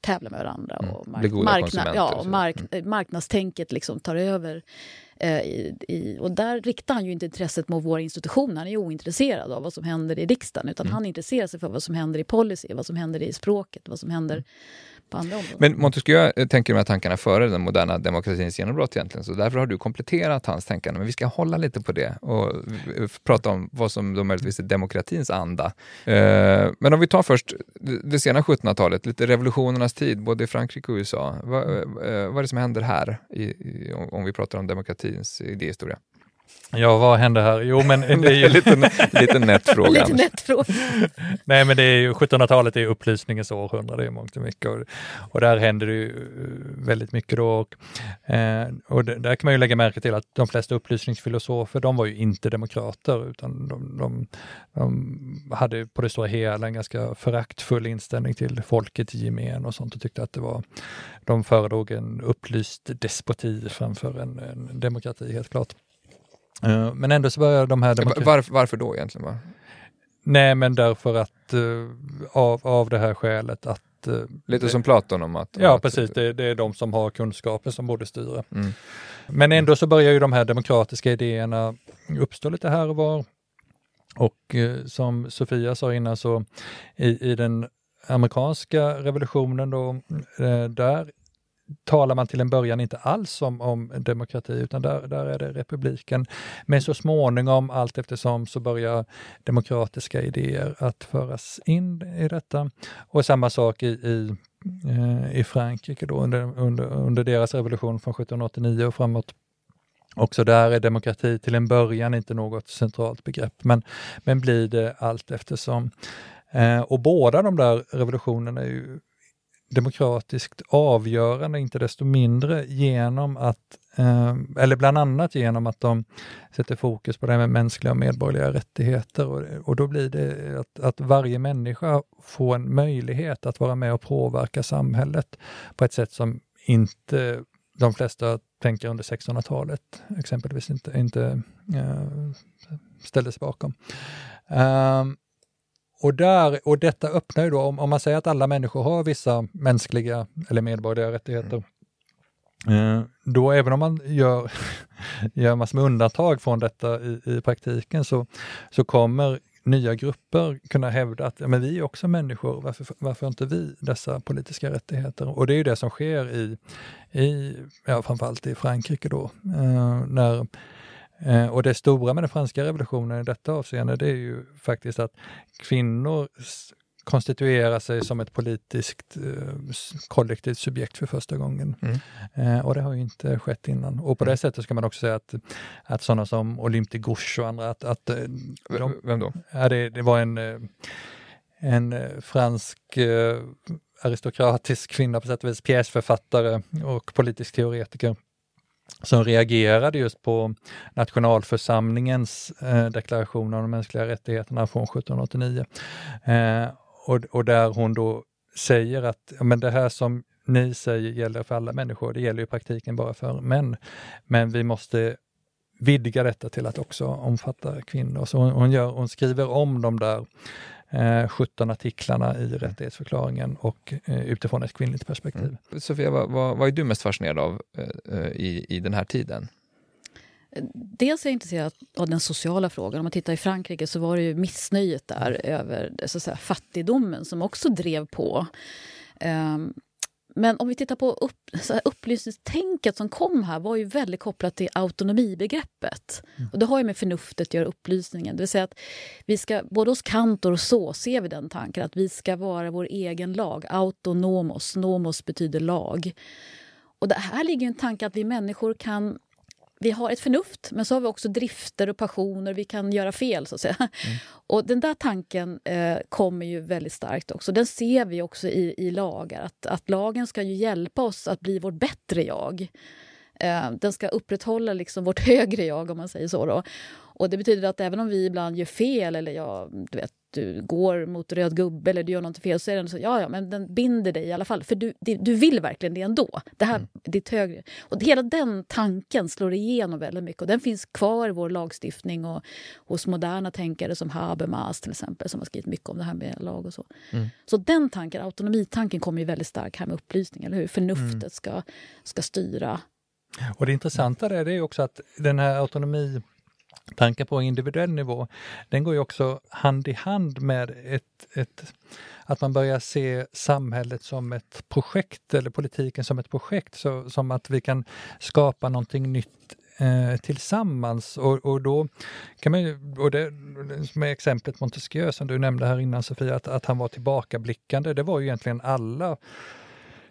tävla med varandra. Mm. Och mark markna ja, och mark mm. marknadstänket liksom tar över I, i, och där riktar han ju inte intresset mot våra institutioner. Han är ointresserad av vad som händer i riksdagen. Utan mm. han intresserar sig för vad som händer i policy, vad som händer i språket, vad som händer på andra områden. Men Montesquieu eh, tänker de här tankarna före den moderna demokratins genombrott egentligen. Så därför har du kompletterat hans tänkande. Men vi ska hålla lite på det och prata om vad som då möjligtvis är demokratins anda. Eh, men om vi tar först det sena 1700-talet, lite revolutionernas tid, både i Frankrike och USA. Vad, eh, vad är det som händer här, i, om vi pratar om demokratins idéhistoria. Ja, vad händer här? Jo, men det är ju lite, lite nätt fråga. lite nätt fråga. Nej, men det är ju 1700-talet är upplysningens århundrade i mångt och mycket och, och där händer det ju eh, väldigt mycket då. Och, eh, och där kan man ju lägga märke till att de flesta upplysningsfilosofer, de var ju inte demokrater utan de, de, de hade på det stora hela en ganska föraktfull inställning till folket i gemen och sånt och tyckte att det var, de föredrog en upplyst despoti framför en, en demokrati helt klart. Uh, men ändå så börjar de här... Varför, varför då egentligen? Va? Nej, men därför att uh, av, av det här skälet att uh, Lite det, som Platon om att... Ja, att, precis. Det, det, är de som har kunskapen som borde styra. Mm. Men ändå så börjar ju de här demokratiska idéerna uppstå lite här och var. Och som Sofia sa innan så i, i den amerikanska revolutionen då, där talar man till en början inte alls om, om demokrati utan där, där är det republiken. Men så småningom, allt eftersom, så börjar demokratiska idéer att föras in i detta. Och samma sak i, i eh, i Frankrike då under, under, under deras revolution från 1789 och framåt. Också där är demokrati till en början inte något centralt begrepp, men, men blir det allt eftersom. Eh, och båda de där revolutionerna är ju demokratiskt avgörande, inte desto mindre genom att, eh, eller bland annat genom att de sätter fokus på det här med mänskliga och medborgerliga rättigheter och, och då blir det att, att varje människa får en möjlighet att vara med och påverka samhället på ett sätt som inte de flesta tänker under 1600-talet exempelvis inte, inte eh, ställde sig bakom. Um, och, där, och detta öppnar ju då, om, om man säger att alla människor har vissa mänskliga eller medborgerliga rättigheter, mm. eh, då även om man gör, gör massor med undantag från detta i, i praktiken så, så kommer nya grupper kunna hävda att ja, men vi är också människor, varför, varför inte vi dessa politiska rättigheter? Och det är ju det som sker i, i ja, framförallt i Frankrike då, eh, när och det stora med den franska revolutionen i detta avseende, det är ju faktiskt att kvinnor konstituerar sig som ett politiskt eh, kollektivt subjekt för första gången. Mm. Eh, och det har ju inte skett innan. Och på det mm. sättet ska man också säga att, att sådana som Olympe de Gouges och andra, att, att eh, de, Vem då? Ja, det, det var en, eh, en eh, fransk aristokratisk kvinna på sätt och vis, pjäsförfattare och politisk teoretiker som reagerade just på nationalförsamlingens eh, deklaration om de mänskliga rättigheterna från 1789. Eh, och, och där hon då säger att men det här som ni säger gäller för alla människor, det gäller i praktiken bara för män. Men vi måste vidga detta till att också omfatta kvinnor. Så hon, hon, gör, hon skriver om de där eh, 17 artiklarna i rättighetsförklaringen och eh, utifrån ett kvinnligt perspektiv. Mm. Sofia, vad, vad, vad, är du mest fascinerad av eh, i, i den här tiden? Dels är jag intresserad av den sociala frågan. Om man tittar i Frankrike så var det ju missnöjet där över så att säga, fattigdomen som också drev på. Um, men om vi tittar på upp, upplysningstänket som kom här var ju väldigt kopplat till autonomibegreppet. Mm. Och det har ju med förnuftet att göra, upplysningen. Det vill säga att vi ska, både hos Kant och så ser vi den tanken att vi ska vara vår egen lag. Autonomos, nomos betyder lag. Och det här ligger en tanke att vi människor kan vi har ett förnuft, men så har vi också drifter och passioner. Vi kan göra fel, så att säga. Mm. Och den där tanken eh, kommer ju väldigt starkt också. Den ser vi också i, i lagar. Att, att lagen ska ju hjälpa oss att bli vårt bättre jag. Eh, den ska upprätthålla liksom vårt högre jag, om man säger så. Då. Och Det betyder att även om vi ibland gör fel eller ja, du vet, du går mot röd gubbe eller du gör något fel så är den så, ja, ja, men den binder dig i alla fall. För du, du vill verkligen det ändå. Det här, mm. ditt högre. Och hela den tanken slår igenom väldigt mycket och den finns kvar i vår lagstiftning och hos moderna tänkare som Habermas till exempel som har skrivit mycket om det här med lag och så. Mm. Så den tanken, autonomitanken kommer ju väldigt stark här med upplysning, eller hur? Förnuftet mm. ska, ska styra. Och det intressanta där är också att den här autonomi tankar på individuell nivå, den går ju också hand i hand med ett, ett, att man börjar se samhället som ett projekt eller politiken som ett projekt, så, som att vi kan skapa någonting nytt eh, tillsammans. Och, och då kan man ju, och det, med exemplet Montesquieu som du nämnde här innan Sofia, att, att han var tillbakablickande, det var ju egentligen alla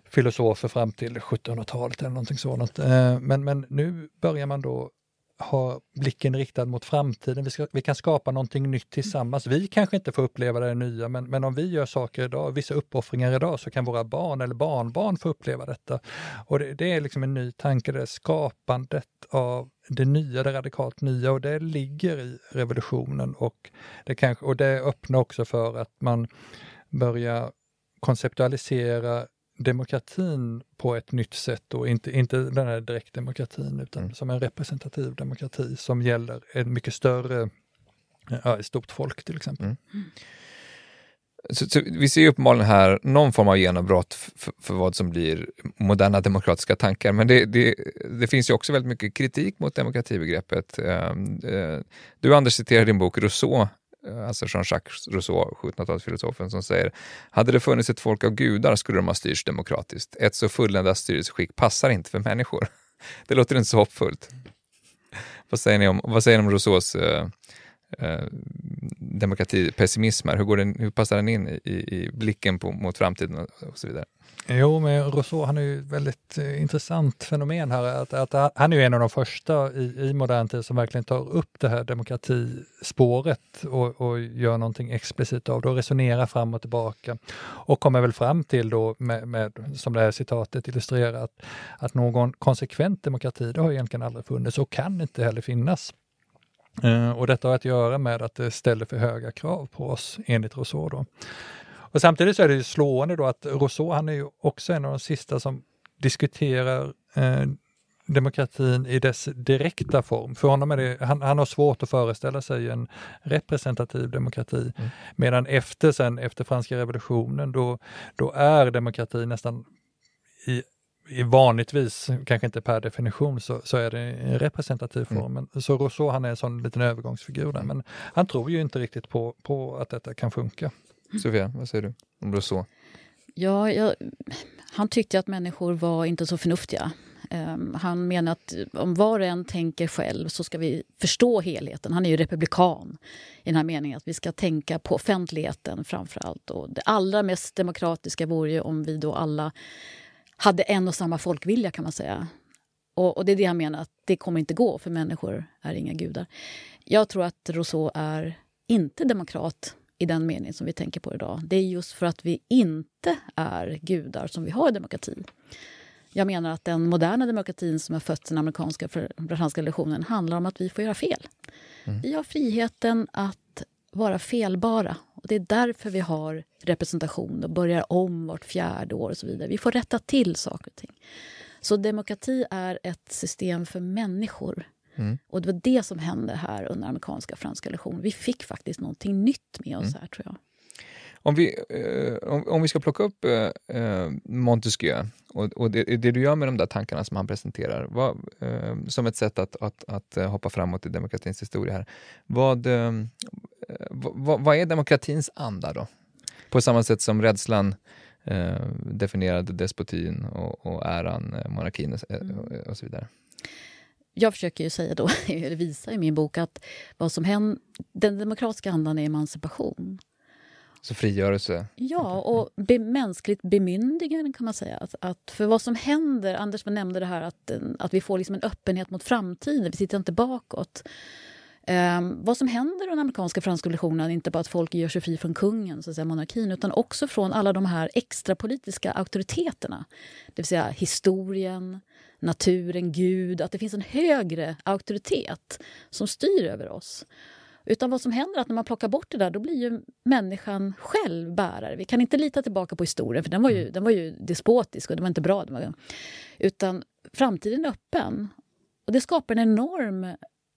filosofer fram till 1700-talet eller någonting sådant. Eh, men, men nu börjar man då ha blicken riktad mot framtiden. Vi, ska, vi, kan skapa någonting nytt tillsammans. Vi kanske inte får uppleva det nya, men, men om vi gör saker idag, vissa uppoffringar idag, så kan våra barn eller barnbarn få uppleva detta. Och det, det är liksom en ny tanke, det skapandet av det nya, det radikalt nya och det ligger i revolutionen och det, kanske, och det öppnar också för att man börjar konceptualisera demokratin på ett nytt sätt och inte, inte den här direktdemokratin utan mm. som en representativ demokrati som gäller en mycket större, ja, ett stort folk till exempel. Mm. Så, så, vi ser uppenbarligen här någon form av genombrott för, för vad som blir moderna demokratiska tankar, men det, det, det, finns ju också väldigt mycket kritik mot demokratibegreppet. Ehm, eh, du Anders citerar din bok Rousseau Eh, alltså Jean-Jacques Rousseau, 1700-talsfilosofen, som säger hade det funnits ett folk av gudar skulle de ha styrts demokratiskt. Ett så fulländat styrelseskick passar inte för människor. Det låter inte så hoppfullt. Vad säger ni om, vad säger ni om Rousseaus eh, eh, demokratipessimism här? Hur, går den, hur passar den in i, i blicken på, mot framtiden och så vidare? Jo, men Rousseau han är ju ett väldigt eh, intressant fenomen här. Att, att, han är ju en av de första i, i modern tid som verkligen tar upp det här demokratispåret och, och gör någonting explicit av det och resonerar fram och tillbaka. Och kommer väl fram till då, med, med som det här citatet illustrerar, att, att någon konsekvent demokrati, det har egentligen aldrig funnits och kan inte heller finnas. Uh, och detta har att göra med att det ställer för höga krav på oss, enligt Rousseau. Då. Och samtidigt så är det slående då att Rousseau, han är ju också en av de sista som diskuterar eh, demokratin i dess direkta form. För honom är det, han, han har svårt att föreställa sig en representativ demokrati. Mm. Medan efter, sen, efter franska revolutionen, då, då är demokrati nästan i i vanligtvis, kanske inte per definition, så, så är det en representativ mm. form. Mm. Så Rousseau han är en sån liten övergångsfigur där, mm. men han tror ju inte riktigt på, på att detta kan funka. Sofia, vad säger du om Rousseau? Ja, jag, han tyckte att människor var inte så förnuftiga. Um, han menar att om var och en tänker själv så ska vi förstå helheten. Han är ju republikan i den här meningen att vi ska tänka på offentligheten framför allt. Och det allra mest demokratiska vore ju om vi då alla hade en och samma folkvilja kan man säga. Och, och det är det han menar, att det kommer inte gå för människor är inga gudar. Jag tror att Rousseau är inte demokrat i den mening som vi tänker på idag. Det är just för att vi inte är gudar som vi har demokrati. Jag menar att den moderna demokratin som har fötts den amerikanska franska revolutionen handlar om att vi får göra fel. Mm. Vi har friheten att vara felbara. Och Det är därför vi har representation och börjar om vart fjärde år. och så vidare. Vi får rätta till saker och ting. Så demokrati är ett system för människor Mm. Och det var det som hände här under amerikanska franska lektionen. Vi fick faktiskt någonting nytt med oss mm. här tror jag. Om vi, eh, om, om, vi ska plocka upp eh, eh, Montesquieu och, och det, det, du gör med de där tankarna som han presenterar vad, eh, som ett sätt att, att, att, eh, hoppa framåt i demokratins historia här. Vad, eh, vad, vad är demokratins anda då? På samma sätt som rädslan definierade despotin och, och äran, monarkin och, och så vidare jag försöker ju säga då, eller visa i min bok att vad som händer, den demokratiska andan är emancipation. Så frigörelse? Ja, och be, mänskligt bemyndigande kan man säga. Att, att, för vad som händer, Anders nämnde det här att, att vi får liksom en öppenhet mot framtiden, vi tittar inte bakåt. Um, vad som händer i den amerikanska franska revolutionen inte bara att folk gör sig fri från kungen, så att säga, monarkin, utan också från alla de här extrapolitiska auktoriteterna. Det vill säga historien, naturen, Gud, att det finns en högre auktoritet som styr över oss. Utan vad som händer är att när man plockar bort det där, då blir ju människan själv bärare. Vi kan inte lita tillbaka på historien, för den var ju, mm. den var ju despotisk och det var inte bra. Var, utan framtiden är öppen. Och det skapar en enorm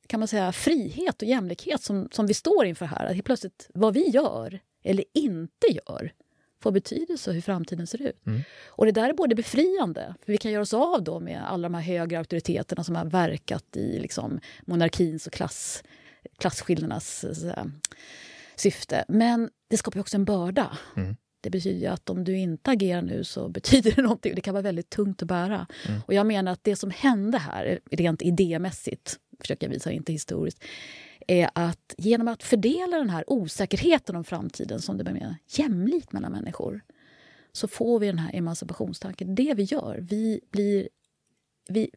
kan man säga, frihet och jämlikhet som, som vi står inför här. Att helt plötsligt, vad vi gör eller inte gör får betydelse hur framtiden ser ut. Mm. Och det där är både befriande, för vi kan göra oss av då med alla de här högre auktoriteterna som har verkat i liksom, monarkins och klass, klasskillnadernas syfte. Men det skapar också en börda. Mm. Det betyder att om du inte agerar nu så betyder det någonting. Det kan vara väldigt tungt att bära. Mm. Och jag menar att det som hände här, rent idémässigt, försöker jag visa, inte historiskt, är att genom att fördela den här osäkerheten om framtiden som det blir jämlikt mellan människor så får vi den här emancipationstanken. Det vi gör, vi blir vi,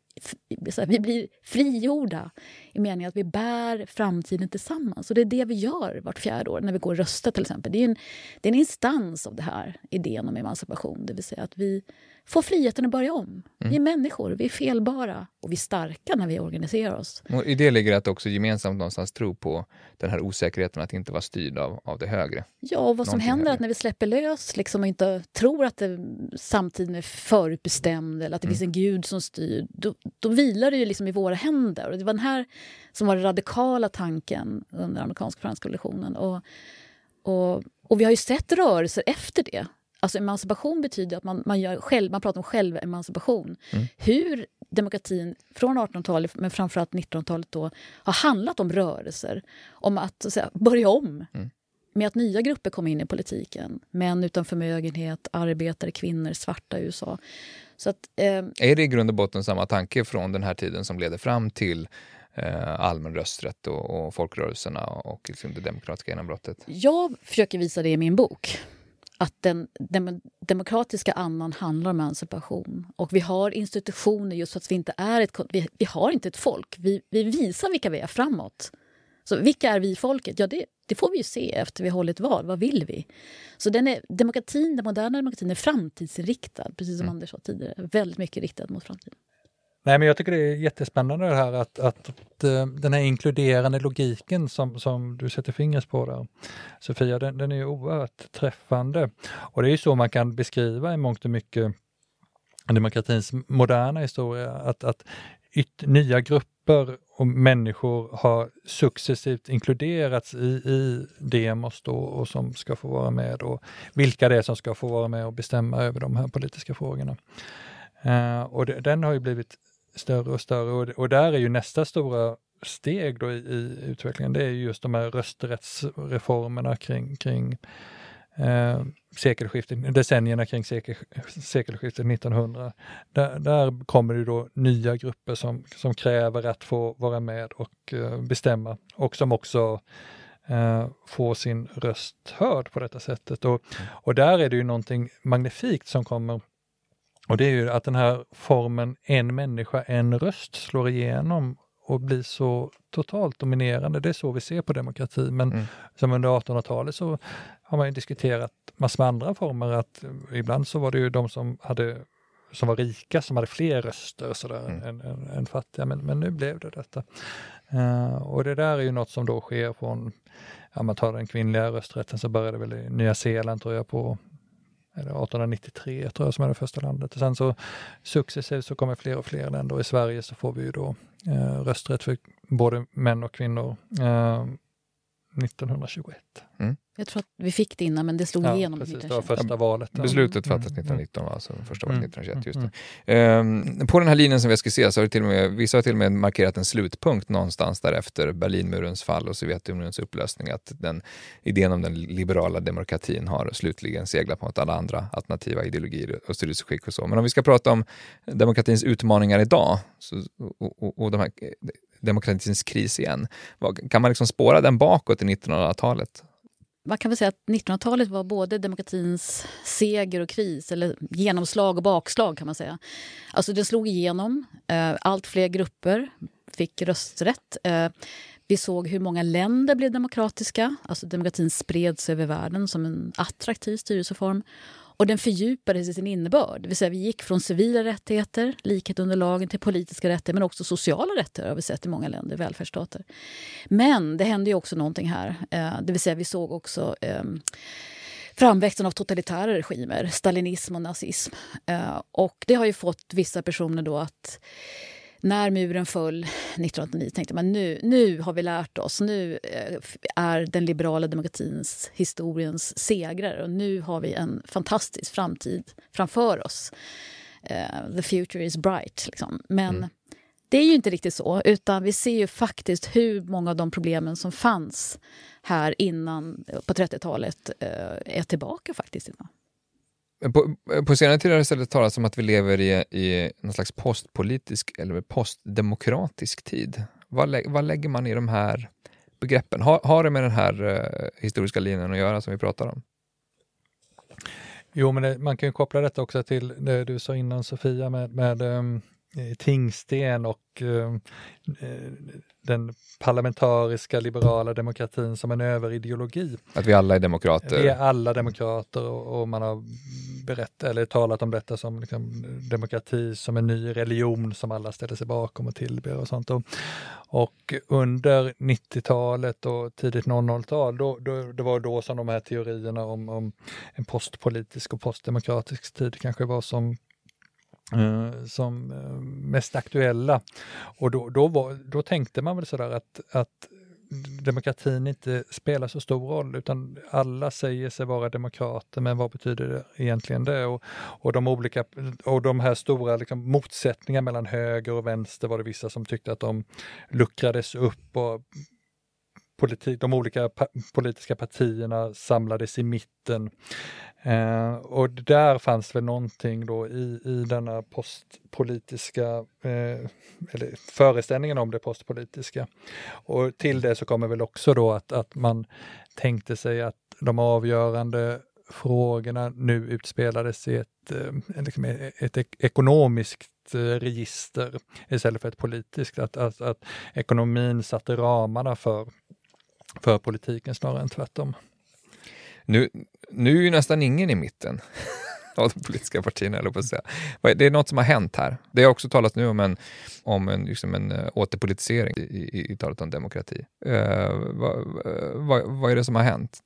vi blir frigjorda i meningen att vi bär framtiden tillsammans. Och Det är det vi gör vart fjärde år när vi går och röstar. till exempel. Det är en, det är en instans av det här idén om emancipation. Det vill säga att vi får friheten att börja om. Mm. Vi är människor, vi är felbara och vi är starka när vi organiserar oss. Och I det ligger att också gemensamt någonstans tro på den här osäkerheten att inte vara styrd av, av det högre. Ja, och vad som händer är att när vi släpper lös liksom, och inte tror att det, samtiden är förutbestämd eller att det mm. finns en gud som styr, då, då vilar det ju liksom i våra händer. Och det var den här som var den radikala tanken under amerikanska franska revolutionen. Och, och, och vi har ju sett rörelser efter det Alltså emancipation betyder att man, man, gör själv, man pratar om självemancipation. Mm. Hur demokratin från 1800-talet, men framförallt 1900-talet då, har handlat om rörelser. Om att, så att säga, börja om. Mm. Med att nya grupper kom in i politiken. Män utan förmögenhet, arbetare, kvinnor, svarta i USA. Så att, eh, är det i grund och botten samma tanke från den här tiden som leder fram till eh, allmän rösträtt och, och folkrörelserna och liksom det demokratiska genombrottet? Jag försöker visa det i min bok. Att den dem, demokratiska andan handlar om emancipation. Och vi har institutioner just för att vi inte är ett, vi, vi har inte ett folk. Vi, vi visar vilka vi är framåt. Så vilka är vi folket? Ja, det, det får vi ju se efter vi har hållit val. Vad vill vi? Så den, är, demokratin, den moderna demokratin är framtidsinriktad, precis som mm. Anders sa tidigare. Väldigt mycket riktad mot framtiden. Nej, men jag tycker det är jättespännande det här att, att, eh, den här inkluderande logiken som, som du sätter fingret på där, Sofia, den, den är ju oerhört träffande. Och det är ju så man kan beskriva i mångt och mycket demokratins moderna historia, att, att nya grupper och människor har successivt inkluderats i, i demos då och som ska få vara med och vilka det är som ska få vara med och bestämma över de här politiska frågorna. Uh, och det, den har ju blivit större och större och, och där är ju nästa stora steg då i, i, utvecklingen, det är just de här rösträttsreformerna kring, kring eh, sekelskiftet, decennierna kring sekel, sekelskiftet 1900. Där, där kommer det då nya grupper som, som kräver att få vara med och eh, bestämma och som också eh, får sin röst hörd på detta sättet. Och, och där är det ju någonting magnifikt som kommer och det är ju att den här formen en människa, en röst slår igenom och blir så totalt dominerande. Det är så vi ser på demokrati. Men mm. som under 1800-talet så har man ju diskuterat massor med andra former. Att ibland så var det ju de som hade som var rika som hade fler röster sådär, mm. än, än, än, fattiga. Men, men nu blev det detta. Uh, och det där är ju något som då sker från, ja man tar den kvinnliga rösträtten så började väl i Nya Zeeland tror jag på 1893 tror jag som är det första landet. Och sen så successivt så kommer fler och fler länder och i Sverige så får vi ju då eh, rösträtt för både män och kvinnor eh, 1921. Mm. Jag tror att vi fick det innan, men det slog ja, igenom precis, 1921. Det var första valet. Beslutet fattades 1919, mm. alltså första valet 1921. Mm. Just det. Um, på den här linjen som vi har skisserat så har det till och med, vissa har till och med markerat en slutpunkt någonstans därefter Berlinmurens fall och Sovjetunionens upplösning, att den, idén om den liberala demokratin har slutligen seglat mot alla andra alternativa ideologier och styrelseskick och så. Men om vi ska prata om demokratins utmaningar idag så, och, och, och de här demokratins kris igen. Kan man liksom spåra den bakåt i 1900-talet? Man kan väl säga att 1900-talet var både demokratins seger och kris, eller genomslag och bakslag kan man säga. Alltså det slog igenom, eh, allt fler grupper fick rösträtt. Eh, vi såg hur många länder blev demokratiska, alltså demokratin spreds över världen som en attraktiv styrelseform. Och den fördjupades i sin innebörd. Det vill säga vi gick från civila rättigheter, likhet under lagen, till politiska rättigheter men också sociala rättigheter har vi sett i många länder, välfärdsstater. Men det hände ju också någonting här. Eh, det vill säga vi såg också ehm, framväxten av totalitära regimer, stalinism och nazism. Eh, och det har ju fått vissa personer då att när muren föll 1989 tänkte man nu, nu har vi lärt oss. Nu eh, är den liberala demokratins historiens segrare och nu har vi en fantastisk framtid framför oss. Uh, the future is bright. Liksom. Men mm. det är ju inte riktigt så, utan vi ser ju faktiskt hur många av de problemen som fanns här innan, på 30-talet, uh, är tillbaka faktiskt idag. På, på senare tid har det istället talats om att vi lever i, i någon slags postpolitisk eller postdemokratisk tid. Vad, lä, vad lägger man i de här begreppen? Har, har det med den här uh, historiska linjen att göra som vi pratar om? Jo, men det, man kan ju koppla detta också till det du sa innan Sofia med, med um, Tingsten och um, den parlamentariska liberala demokratin som en överideologi. Att vi alla är demokrater? Vi är alla demokrater och, man har berättat eller talat om detta som liksom, demokrati som en ny religion som alla ställer sig bakom och tillber och sånt. Och, och under 90-talet och tidigt 00-tal, då, då, det var då som de här teorierna om, om en postpolitisk och postdemokratisk tid kanske var som Eh, som uh, mest aktuella. Och då, då, var, då tänkte man väl sådär att, att demokratin inte spelar så stor roll utan alla säger sig vara demokrater men vad betyder det egentligen det? Och, och, de, olika, och de här stora liksom, motsättningarna mellan höger och vänster var det vissa som tyckte att de luckrades upp och politi de olika pa politiska partierna samlades i mitten. Eh, och där fanns väl någonting då i, i denna postpolitiska, eh, eller föreställningen om det postpolitiska. Och till det så kommer väl också då att, att man tänkte sig att de avgörande frågorna nu utspelades i ett, eh, liksom e-, ett ekonomiskt eh, register istället för ett politiskt. Att, att, att ekonomin satte ramarna för, för politiken snarare än tvärtom. Nu, nu är ju nästan ingen i mitten av de politiska partierna, eller på att säga. Det är något som har hänt här. Det har också talats nu om en, om en, liksom en eh, återpolitisering i, i, i talet om demokrati. Uh, vad, vad, vad är det som har hänt?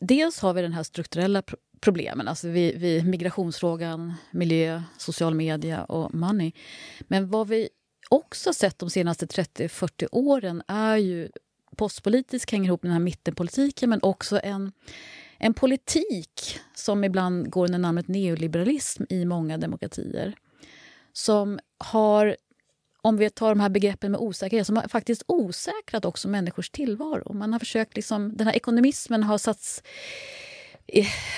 Dels har vi den här strukturella problemen, alltså vi, vi, migrationsfrågan, miljö, social media och money. Men vad vi också sett de senaste 30-40 åren är ju postpolitisk hänger ihop med den här mittenpolitiken men också en, en politik som ibland går under namnet neoliberalism i många demokratier. Som har, om vi tar de här begreppen med osäkerhet, som har faktiskt osäkrat också människors tillvaro. Man har försökt liksom, den här ekonomismen har satts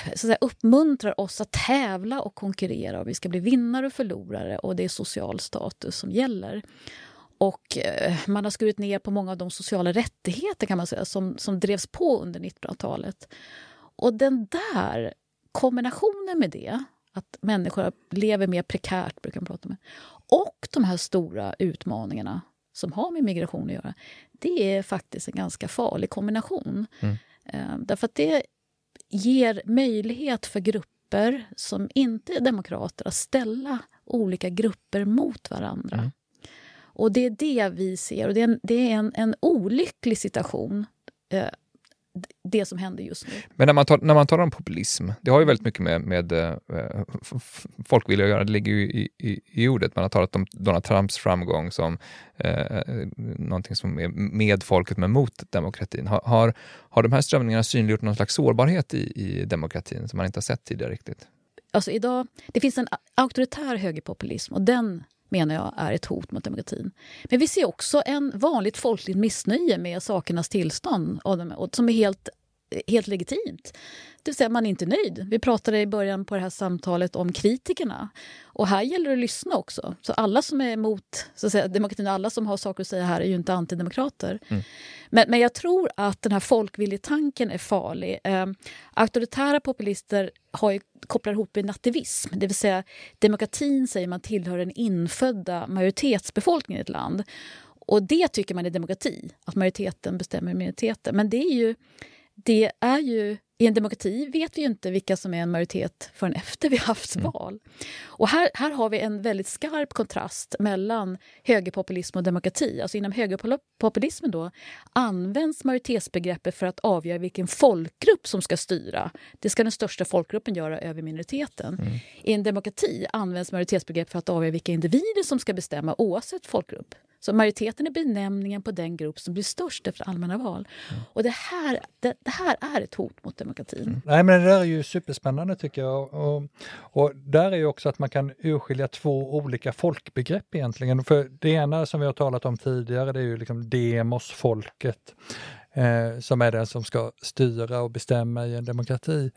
så att säga, uppmuntrar oss att tävla och konkurrera. Och vi ska bli vinnare och förlorare och det är social status som gäller. Och eh, man har skurit ner på många av de sociala rättigheter kan man säga, som, som drevs på under 1900-talet. Och den där kombinationen med det, att människor lever mer prekärt, brukar man prata med, och de här stora utmaningarna som har med migration att göra, det är faktiskt en ganska farlig kombination. Mm. Eh, därför att det ger möjlighet för grupper som inte är demokrater att ställa olika grupper mot varandra. Mm. Och det är det vi ser. Och det är en, det är en, en olycklig situation. Eh, det som händer just nu. Men när man, tar, när man talar om populism, det har ju väldigt mycket med, med äh, folkvilja att göra. Det ligger ju i, i, i, ordet. Man har talat om Donald Trumps framgång som äh, någonting som är med folket men mot demokratin. Har, har, har de här strömningarna synliggjort någon slags sårbarhet i, i demokratin som man inte har sett tidigare riktigt? Alltså idag, det finns en auktoritär högerpopulism och den menar jag är ett hot mot demokratin. Men vi ser också en vanligt folkligt missnöje med sakernas tillstånd som är helt, helt legitimt. Det vill säga man är inte nöjd. Vi pratade i början på det här samtalet om kritikerna. Och här gäller det att lyssna också. Så alla som är emot så att säga, demokratin, alla som har saker att säga här är ju inte antidemokrater. Mm. Men, men jag tror att den här folkviljetanken är farlig. Eh, auktoritära populister har ju, kopplar ihop med nativism. Det vill säga demokratin säger man tillhör den infödda majoritetsbefolkningen i ett land. Och det tycker man är demokrati, att majoriteten bestämmer minoriteten. Men det är ju, det är ju i en demokrati vet vi ju inte vilka som är en majoritet förrän efter vi haft mm. val. Och här, här har vi en väldigt skarp kontrast mellan högerpopulism och demokrati. Alltså inom högerpopulismen då används majoritetsbegreppet för att avgöra vilken folkgrupp som ska styra. Det ska den största folkgruppen göra över minoriteten. Mm. I en demokrati används majoritetsbegreppet för att avgöra vilka individer som ska bestämma oavsett folkgrupp. Så majoriteten är benämningen på den grupp som blir störst efter allmänna val. Mm. Och det här, det, det, här är ett hot mot demokratin. Mm. Nej men det där är ju superspännande tycker jag. Och, och där är ju också att man kan urskilja två olika folkbegrepp egentligen. För det ena som vi har talat om tidigare det är ju liksom demos, folket, eh, som är den som ska styra och bestämma i en demokrati.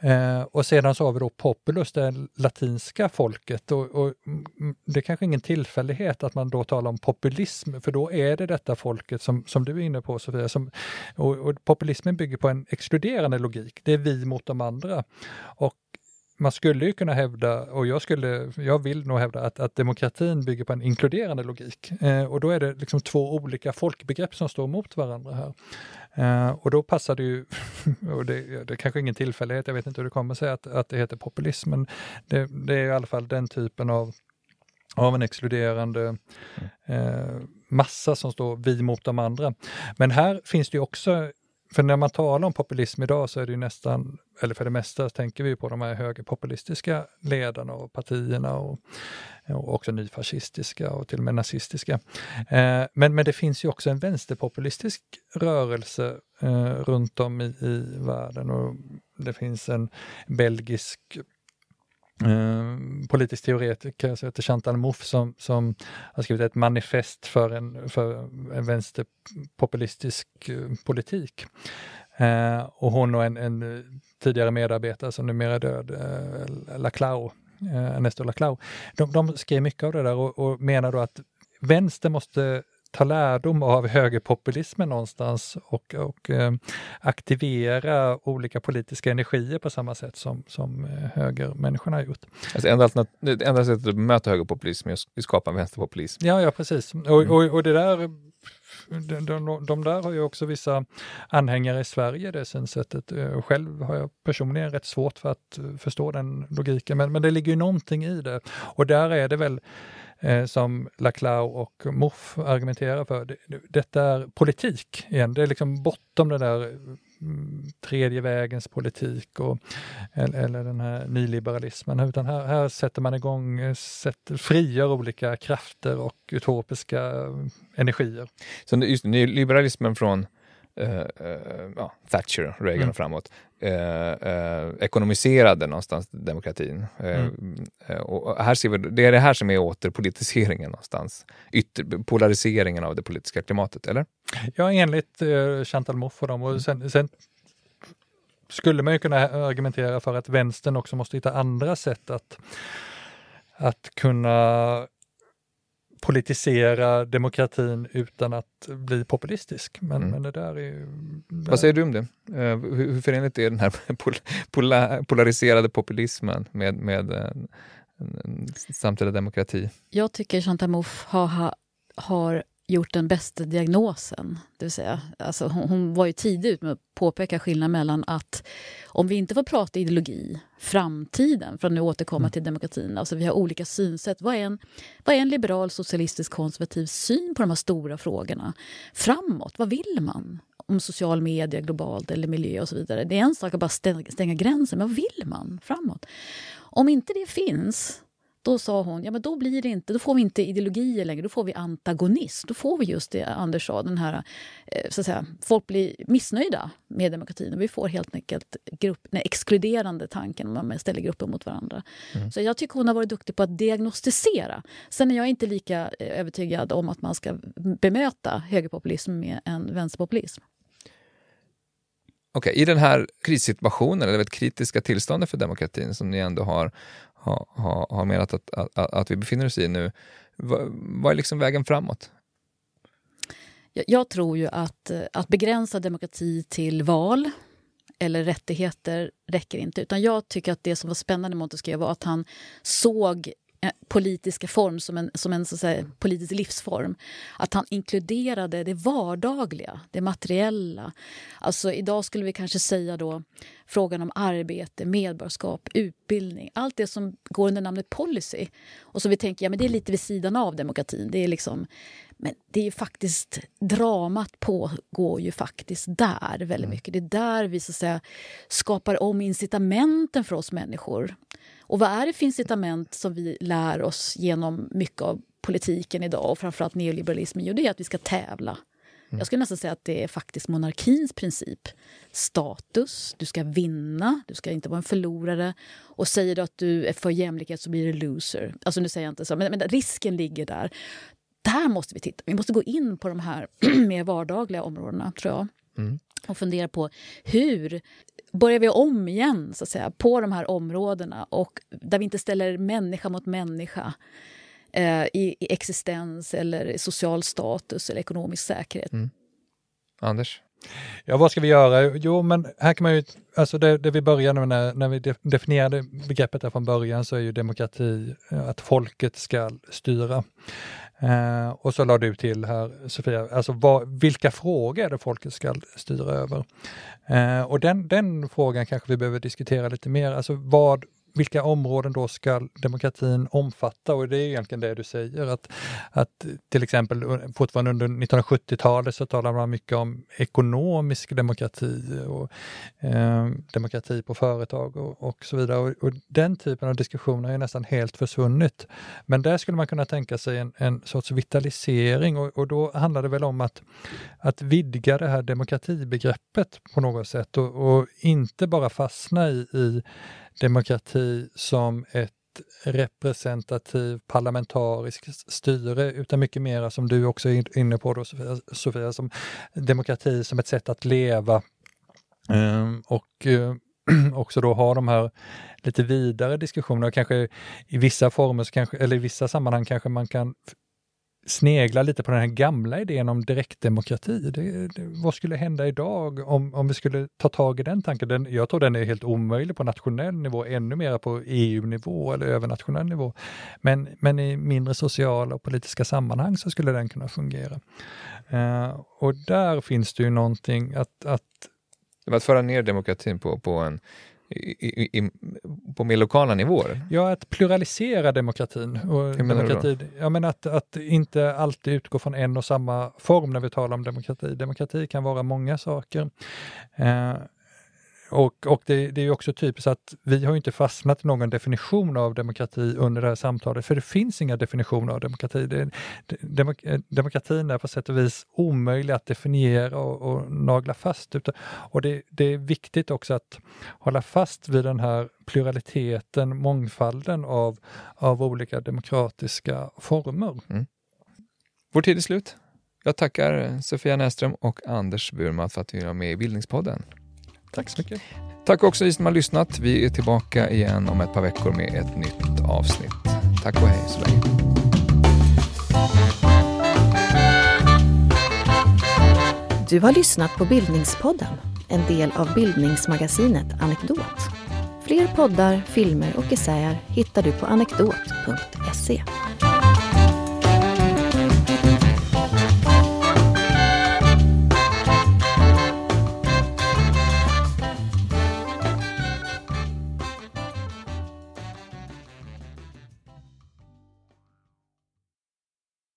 Eh, och sedan så har vi då populus, det latinska folket. Och, och, det är kanske ingen tillfällighet att man då talar om populism, för då är det detta folket som, som du är inne på Sofia. Som, och, och populismen bygger på en exkluderande logik. Det är vi mot de andra. Och man skulle ju kunna hävda, och jag, skulle, jag vill nog hävda, att, att demokratin bygger på en inkluderande logik. Eh, och då är det liksom två olika folkbegrepp som står mot varandra här. Eh, och då passar det ju, och det, det är kanske ingen tillfällighet, jag vet inte hur det kommer sig att, att det heter populism, men det, det är i alla fall den typen av av en exkluderande eh, massa som står vi mot de andra. Men här finns det ju också för när man talar om populism idag så är det ju nästan, eller för det mesta tänker vi på de här högerpopulistiska ledarna och partierna och, och också nyfascistiska och till och med nazistiska. Eh, men, men det finns ju också en vänsterpopulistisk rörelse eh, runt om i, i världen och det finns en belgisk eh, politisk teoretiker som heter Chantal Mouffe som, som har skrivit ett manifest för en, för en vänsterpopulistisk eh, politik. Eh, och hon och en, en, tidigare medarbetare som numera är död, eh, Laclau, eh, Ernesto Laclau, de, de skrev mycket av det där och, och menar då att vänster måste ta lärdom av högerpopulismen någonstans och, och eh, aktivera olika politiska energier på samma sätt som, som eh, högermänniskorna har gjort. Alltså enda, enda sättet att möta högerpopulism är att skapa en vänsterpopulism. Ja, ja precis. Och, mm. och, och det där de, de, de, där har ju också vissa anhängare i Sverige, det synsättet. Eh, själv har jag personligen rätt svårt för att förstå den logiken, men, men det ligger ju någonting i det. Och där är det väl eh, Eh, som Laclau och Moff argumenterar för. Det, detta är politik igen, det är liksom bortom den där mm, tredje vägens politik och, eller, eller den här nyliberalismen, utan här, här sätter man igång, eh, sätter, frigör olika krafter och utopiska mm, energier. Så just nyliberalismen från Uh, uh, ja, Thatcher, Reagan mm. och framåt, uh, ekonomiserade någonstans demokratin. Mm. och här ser vi, det är det här som är återpolitiseringen någonstans. Ytter, polariseringen av det politiska klimatet, eller? Ja, enligt Chantal Mouffe och dem. Och sen, sen skulle man ju kunna argumentera för att vänstern också måste hitta andra sätt att, att kunna politisera demokratin utan att bli populistisk. Men, mm. men det där är Vad säger du om det? Uh, hur, hur förenligt är den här pol pola polariserade populismen med, med samtida demokrati? Jag tycker Chantal Mouffe har, har gjort den bästa diagnosen. Det vill säga, alltså hon, var ju tidig ut med att påpeka skillnaden mellan att om vi inte får prata ideologi, framtiden, för att nu återkomma mm. till demokratin, alltså vi har olika synsätt. Vad är, en, vad är en liberal, socialistisk, konservativ syn på de här stora frågorna? Framåt, vad vill man? Om social media globalt eller miljö och så vidare. Det är en sak att bara stänga, stänga gränsen, men vad vill man framåt? Om inte det finns, då sa hon, ja men då blir det inte, då får vi inte ideologier längre, då får vi antagonist. Då får vi just det Anders sa, den här, eh, så att säga, folk blir missnöjda med demokratin vi får helt enkelt grupp, nej, exkluderande tanken man ställer grupper mot varandra. Mm. Så jag tycker hon har varit duktig på att diagnostisera. Sen är jag inte lika eh, övertygad om att man ska bemöta högerpopulism med en vänsterpopulism. Okej, i den här krissituationen, eller det kritiska tillståndet för demokratin som ni ändå har, har, har, har menat att, att, att, vi befinner oss i nu. Vad, vad är liksom vägen framåt? Jag, jag tror ju att, eh, att begränsa demokrati till val eller rättigheter räcker inte. Utan jag tycker att det som var spännande med Montesquieu var att han såg politiska form som en, som en så säga, politisk livsform. Att han inkluderade det vardagliga, det materiella. Alltså idag skulle vi kanske säga då frågan om arbete, medborgarskap, utbildning. Allt det som går under namnet policy. Och så vi tänker ja, men det är lite vid sidan av demokratin. Det är liksom, men det är ju faktiskt, dramat pågår ju faktiskt där väldigt mm. mycket. Det är där vi så säga, skapar om incitamenten för oss människor. Och vad är det för incitament som vi lär oss genom mycket av politiken idag och framförallt neoliberalismen? Jo, det är att vi ska tävla. Mm. Jag skulle nästan säga att det är faktiskt monarkins princip. Status, du ska vinna, du ska inte vara en förlorare. Och säger du att du är för jämlikhet så blir du loser. Alltså nu säger jag inte så, men, men risken ligger där. Där måste vi titta. Vi måste gå in på de här mer vardagliga områdena, tror jag. Mm. Och fundera på hur börjar vi om igen så att säga, på de här områdena och där vi inte ställer människa mot människa eh, i, i, existens eller social status eller ekonomisk säkerhet. Mm. Anders? Ja, vad ska vi göra? Jo, men här kan man ju, alltså det, det vi började med när, när vi definierade begreppet där från början så är ju demokrati eh, att folket ska styra. Eh, och så la du till här, Sofia, alltså vad, vilka frågor är det folket ska styra över? Eh, och den, den frågan kanske vi behöver diskutera lite mer. Alltså vad, vilka områden då ska demokratin omfatta? Och det är egentligen det du säger, att, att till exempel fortfarande under 1970-talet så talar man mycket om ekonomisk demokrati och eh, demokrati på företag och, och så vidare. Och, och, den typen av diskussioner är nästan helt försvunnit. Men där skulle man kunna tänka sig en, en sorts vitalisering och, och, då handlar det väl om att, att vidga det här demokratibegreppet på något sätt och, och inte bara fastna i, i demokrati som ett representativ parlamentariskt styre utan mycket mera som du också är inne på då Sofia, Sofia som demokrati som ett sätt att leva. Um, och uh, också då ha de här lite vidare diskussionerna, kanske i vissa former, kanske, eller i vissa sammanhang kanske man kan sneglar lite på den här gamla idén om direktdemokrati. Det, det, vad skulle hända idag om, om vi skulle ta tag i den tanken? Den, jag tror den är helt omöjlig på nationell nivå, ännu mer på EU-nivå eller övernationell nivå. Men, men i mindre sociala och politiska sammanhang så skulle den kunna fungera. Uh, och där finns det ju någonting att, att att föra ner demokratin på, på en i, i, på mer lokala nivåer? Ja, att pluralisera demokratin. Och demokrati, ja, men att, att inte alltid utgå från en och samma form när vi talar om demokrati. Demokrati kan vara många saker. Eh, och, och det, det, är också typiskt att vi har inte fastnat i någon definition av demokrati under det här samtalet, för det finns inga definitioner av demokrati. Det, demok, eh, demokratin är på sätt och vis omöjlig att definiera och, och nagla fast. Och det, det, är viktigt också att hålla fast vid den här pluraliteten, mångfalden av, av olika demokratiska former. Mm. Vår tid är slut. Jag tackar Sofia Näström och Anders Burman för att ni var med i Bildningspodden. Tack så mycket. Tack också ni som har lyssnat. Vi är tillbaka igen om ett par veckor med ett nytt avsnitt. Tack och hej så länge. Du har lyssnat på Bildningspodden, en del av bildningsmagasinet Anekdot. Fler poddar, filmer och essäer hittar du på anekdot.se.